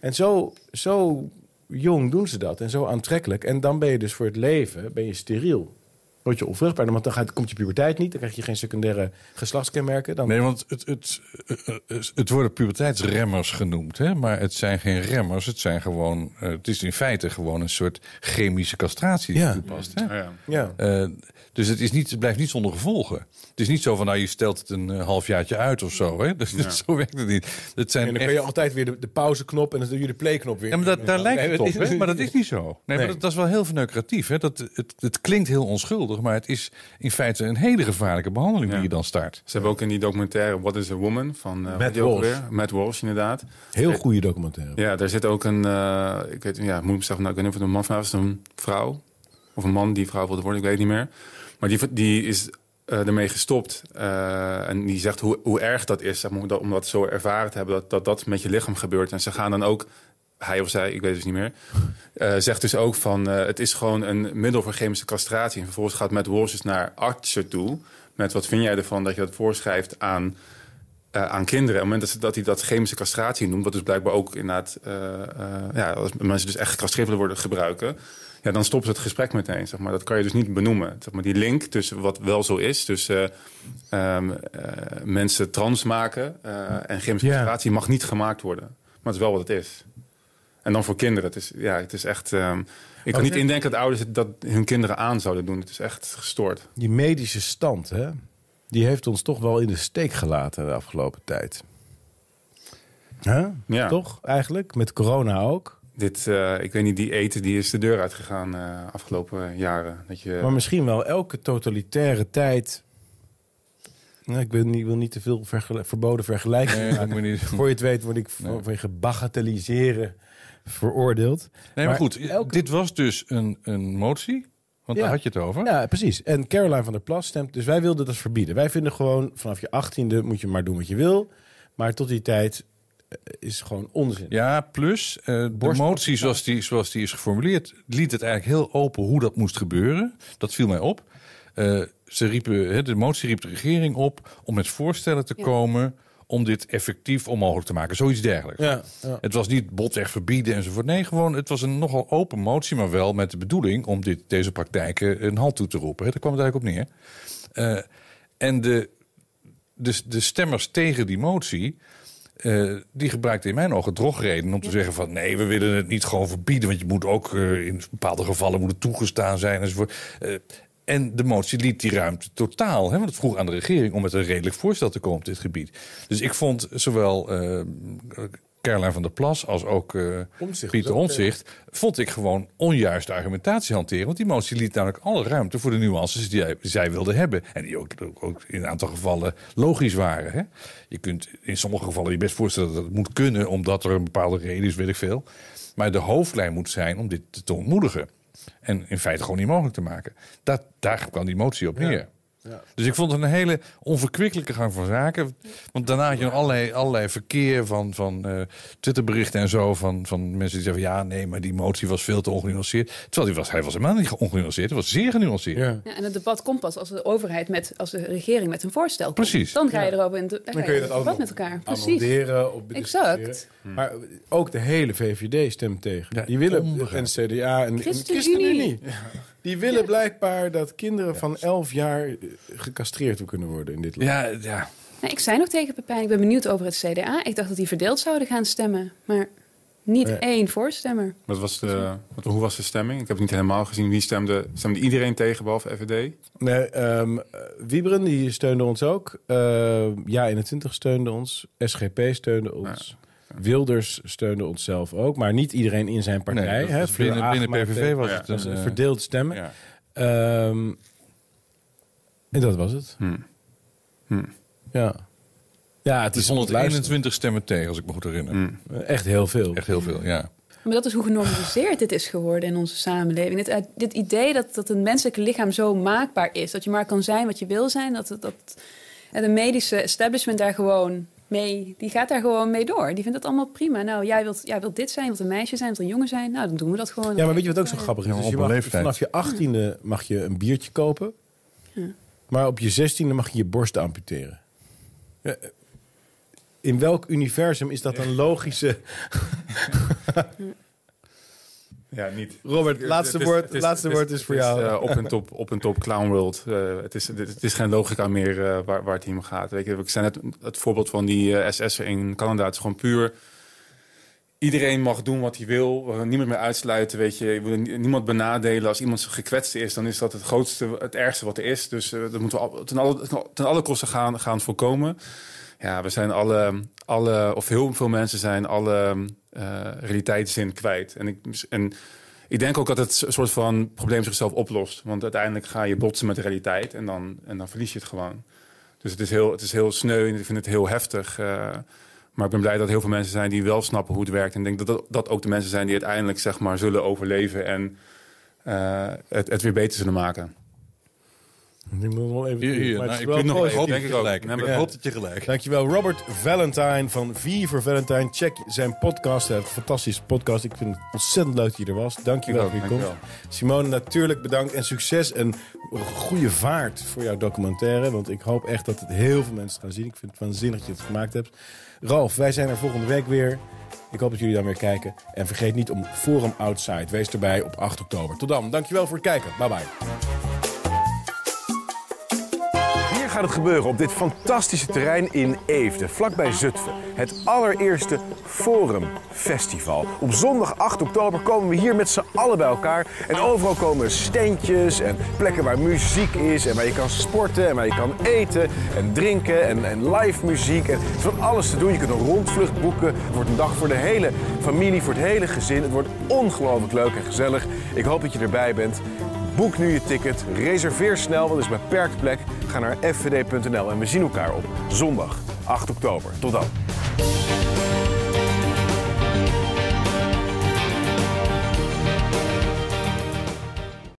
En zo, zo jong doen ze dat en zo aantrekkelijk. En dan ben je dus voor het leven ben je steriel. Word je onvruchtbaar, want dan gaat, komt je puberteit niet. Dan krijg je geen secundaire geslachtskenmerken. Dan... Nee, want het, het, eh, eh, het worden puberteitsremmers genoemd. Hè? Maar het zijn geen remmers. Het, zijn gewoon, eh, het is in feite gewoon een soort chemische castratie die Ja. toepast. Hè? Oh ja. Ja. Eh, dus het, is niet, het blijft niet zonder gevolgen. Het is niet zo van, nou, je stelt het een eh, halfjaartje uit of zo. Hè? Dus zo werkt het niet. Het zijn En dan echt- kun je altijd weer de, de pauzeknop en dan doe je de playknop weer. Ja, maar dat, daar lijkt Nee, het dat op, hè? maar dat is niet zo. Nee, Nee. Maar dat, dat is wel heel verneukeratief. Hè? Dat, het, het klinkt heel onschuldig, maar het is in feite een hele gevaarlijke behandeling Ja. die je dan start. Ze hebben ook in die documentaire What is a Woman van uh, Matt Walsh. Matt Walsh, inderdaad. Heel goede documentaire. Ja, daar zit ook een, eh, ik weet, ja, moet ik zeggen, nou, ik weet niet of het een man van was, een vrouw of een man die vrouw wilde worden, ik weet niet meer. Maar die, die is eh, ermee gestopt eh, en die zegt hoe, hoe erg dat is, zeg maar, om dat- zo ervaren te hebben dat, dat dat met je lichaam gebeurt. En ze gaan dan ook, hij of zij, ik weet het dus niet meer, eh, zegt dus ook van het is gewoon een middel voor chemische castratie. En vervolgens gaat Matt Walsh dus naar artsen toe met wat vind jij ervan dat je dat voorschrijft aan aan kinderen. Op het moment dat, hij dat chemische castratie noemt, wat dus blijkbaar ook inderdaad, ja, als mensen dus echt gecastreerd worden gebruiken, ja, dan ze het gesprek meteen. Zeg maar. Dat kan je dus niet benoemen. Zeg maar, die link tussen wat wel zo is, tussen eh, mensen trans maken eh, en chemische Ja. castratie mag niet gemaakt worden. Maar het is wel wat het is. En dan voor kinderen. Het is, ja, het is echt. ehm, ik kan niet zeg- indenken dat ouders het- dat hun kinderen aan zouden doen. Het is echt gestoord. Die medische stand, hè, die heeft ons toch wel in de steek gelaten de afgelopen tijd. Huh? Ja. Toch, eigenlijk? Met corona ook. Dit, eh, ik weet niet, die eten die is de deur uitgegaan eh afgelopen jaren. Dat je, Maar misschien wel elke totalitaire tijd... Nou, ik wil niet, wil niet te veel vergel- verboden vergelijkingen Nee, niet. Voor je het weet word ik Nee. vanwege bagatelliseren veroordeeld. Nee, maar, Maar goed, elke- dit was dus een, een motie. Want Ja. daar had je het over. Ja, precies. En Caroline van der Plas stemt. Dus wij wilden dat verbieden. Wij vinden gewoon vanaf je achttiende moet je maar doen wat je wil. Maar tot die tijd is gewoon onzin. Ja, plus eh, de motie zoals die, zoals die is geformuleerd... liet het eigenlijk heel open hoe dat moest gebeuren. Dat viel mij op. Eh, ze riepen, hè, de motie riep de regering op om met voorstellen te Ja. komen... om dit effectief onmogelijk te maken. Zoiets dergelijks. Ja, ja. Het was niet botweg verbieden enzovoort. Nee, gewoon, het was een nogal open motie... maar wel met de bedoeling om dit, deze praktijken een halt toe te roepen. Hè. Daar kwam het eigenlijk op neer. Eh, en de, de, de stemmers tegen die motie... eh, die gebruikten in mijn ogen drogreden om te zeggen van... nee, we willen het niet gewoon verbieden... want je moet ook eh, in bepaalde gevallen moet het toegestaan zijn enzovoort. Eh, en de motie liet die ruimte totaal. Hè, want het vroeg aan de regering om met een redelijk voorstel te komen op dit gebied. Dus ik vond zowel Caroline van der Plas als ook Omtzigt Pieter Omtzigt... vond ik gewoon onjuiste argumentatie hanteren. Want die motie liet namelijk alle ruimte voor de nuances die, zij wilde hebben. En die ook, ook, ook in een aantal gevallen logisch waren. Hè? Je kunt in sommige gevallen je best voorstellen dat het moet kunnen... omdat er een bepaalde reden is, weet ik veel. Maar de hoofdlijn moet zijn om dit te ontmoedigen. En in feite gewoon niet mogelijk te maken. Dat, daar kwam die motie op neer. Dus ik vond het een hele onverkwikkelijke gang van zaken. Want daarna had je nog allerlei, allerlei verkeer van, van eh, Twitterberichten en zo. Van, van mensen die zeggen: van, ja, nee, maar die motie was veel te ongenuanceerd. Terwijl die was, hij was helemaal niet ongenuanceerd. Hij was zeer genuanceerd. Ja. Ja, en het debat komt pas als de overheid met, als de regering met een voorstel komt. Precies. Dan ga je erover in de, dan Dan kun je dat debat met elkaar. Precies. bediscussiëren. Exact. Maar ook de hele VVD stemt tegen. Ja, die willen, en CDA en en ChristenUnie. ChristenUnie. Die willen blijkbaar dat kinderen van 11 jaar eh, gecastreerd kunnen worden in dit land. Ja, ja. Nee, ik zei nog tegen Pepijn, ik ben benieuwd over het CDA. Ik dacht dat die verdeeld zouden gaan stemmen. Maar niet Ja. één voorstemmer. Wat was de, wat, hoe was de stemming? Ik heb het niet helemaal gezien. Wie stemde, stemde iedereen tegen, behalve FVD? Nee, ehm, eh, Wieberen die steunde ons ook. Eh, ja 21 steunde ons. SGP steunde ons. Wilders steunde ons zelf ook. Maar niet iedereen in zijn partij. Nee, dat hè. binnen, binnen PVV tegen- was Ja, het Dat is een, een eh, verdeeld stemmen. ja. Ehm, en dat was het. Hmm. Hmm. Ja. Ja, het Het is is het luisteren. 121 stemmen tegen, als ik me goed herinner. Hmm. Echt heel veel. Echt heel veel, ja. Maar dat is hoe genormaliseerd dit is geworden in onze samenleving. Dit, eh, dit idee dat, dat een menselijke lichaam zo maakbaar is. Dat je maar kan zijn wat je wil zijn. Dat, dat, en de medische establishment daar gewoon mee... Die gaat daar gewoon mee door. Die vindt dat allemaal prima. Nou, jij wilt, jij wilt dit zijn, wilt een meisje zijn, wilt een jongen zijn. Nou, dan doen we dat gewoon. Ja, maar weet je wat ook zo grappig is? Ja, Dus op je mag, leeftijd. vanaf je achttiende mag je een biertje kopen. Ja. Maar op je zestiende mag je je borst amputeren. Ja, In welk universum is dat een logische... Ja, niet. Robert, laatste woord, het is- laatste woord is voor jou. eh, op en top, op en top clown world. Eh, het, is, het, is geen logica meer eh, waar, waar het hier om gaat. Weet je, ik zei net het voorbeeld van die SS'er in Canada. Het is gewoon puur. Iedereen mag doen wat hij wil. Niemand meer uitsluiten. Weet je. Nie- niemand benadelen. Als iemand gekwetst is, dan is dat het grootste, het ergste wat er is. Dus dat moeten we ten alle, ten alle kosten gaan, gaan voorkomen. Ja, we zijn alle, alle, of heel veel mensen zijn alle eh realiteitszin kwijt. En ik, en ik denk ook dat het een soort van probleem zichzelf oplost. Want uiteindelijk ga je botsen met de realiteit en dan, en dan verlies je het gewoon. Dus het is heel, het is heel sneu en ik vind het heel heftig. eh, maar ik ben blij dat heel veel mensen zijn die wel snappen hoe het werkt. En ik denk dat dat, dat ook de mensen zijn die uiteindelijk zeg maar, zullen overleven en eh, het, het weer beter zullen maken. Ik moet wel even... Hier, hier. maar het Nou, ik wel ben nog ik ik ook. gelijk. Ik ja. hoop dat je gelijk. Dankjewel, Robert Valentine van V voor Valentine. Check zijn podcast. Hij heeft een fantastische podcast. Ik vind het ontzettend leuk dat je er was. Dankjewel voor je komst. Simone, natuurlijk bedankt en succes en goede vaart voor jouw documentaire. Want ik hoop echt dat het heel veel mensen gaan zien. Ik vind het waanzinnig dat je het gemaakt hebt. Ralf, wij zijn er volgende week weer. Ik hoop dat jullie dan weer kijken. En vergeet niet om Forum Outside. Wees erbij op 8 oktober. Tot dan. Dankjewel voor het kijken. Bye bye. Gaat het gebeuren op dit fantastische terrein in Eefde, vlakbij Zutphen. Het allereerste Forum Festival. Op zondag 8 oktober komen we hier met z'n allen bij elkaar. En overal komen standjes en plekken waar muziek is en waar je kan sporten en waar je kan eten en drinken en, en live muziek. En van alles te doen. Je kunt een rondvlucht boeken. Het wordt een dag voor de hele familie, voor het hele gezin. Het wordt ongelooflijk leuk en gezellig. Ik hoop dat je erbij bent. Boek nu je ticket, reserveer snel, want het is beperkt plek. Ga naar fvd.nl en we zien elkaar op zondag 8 oktober. Tot dan.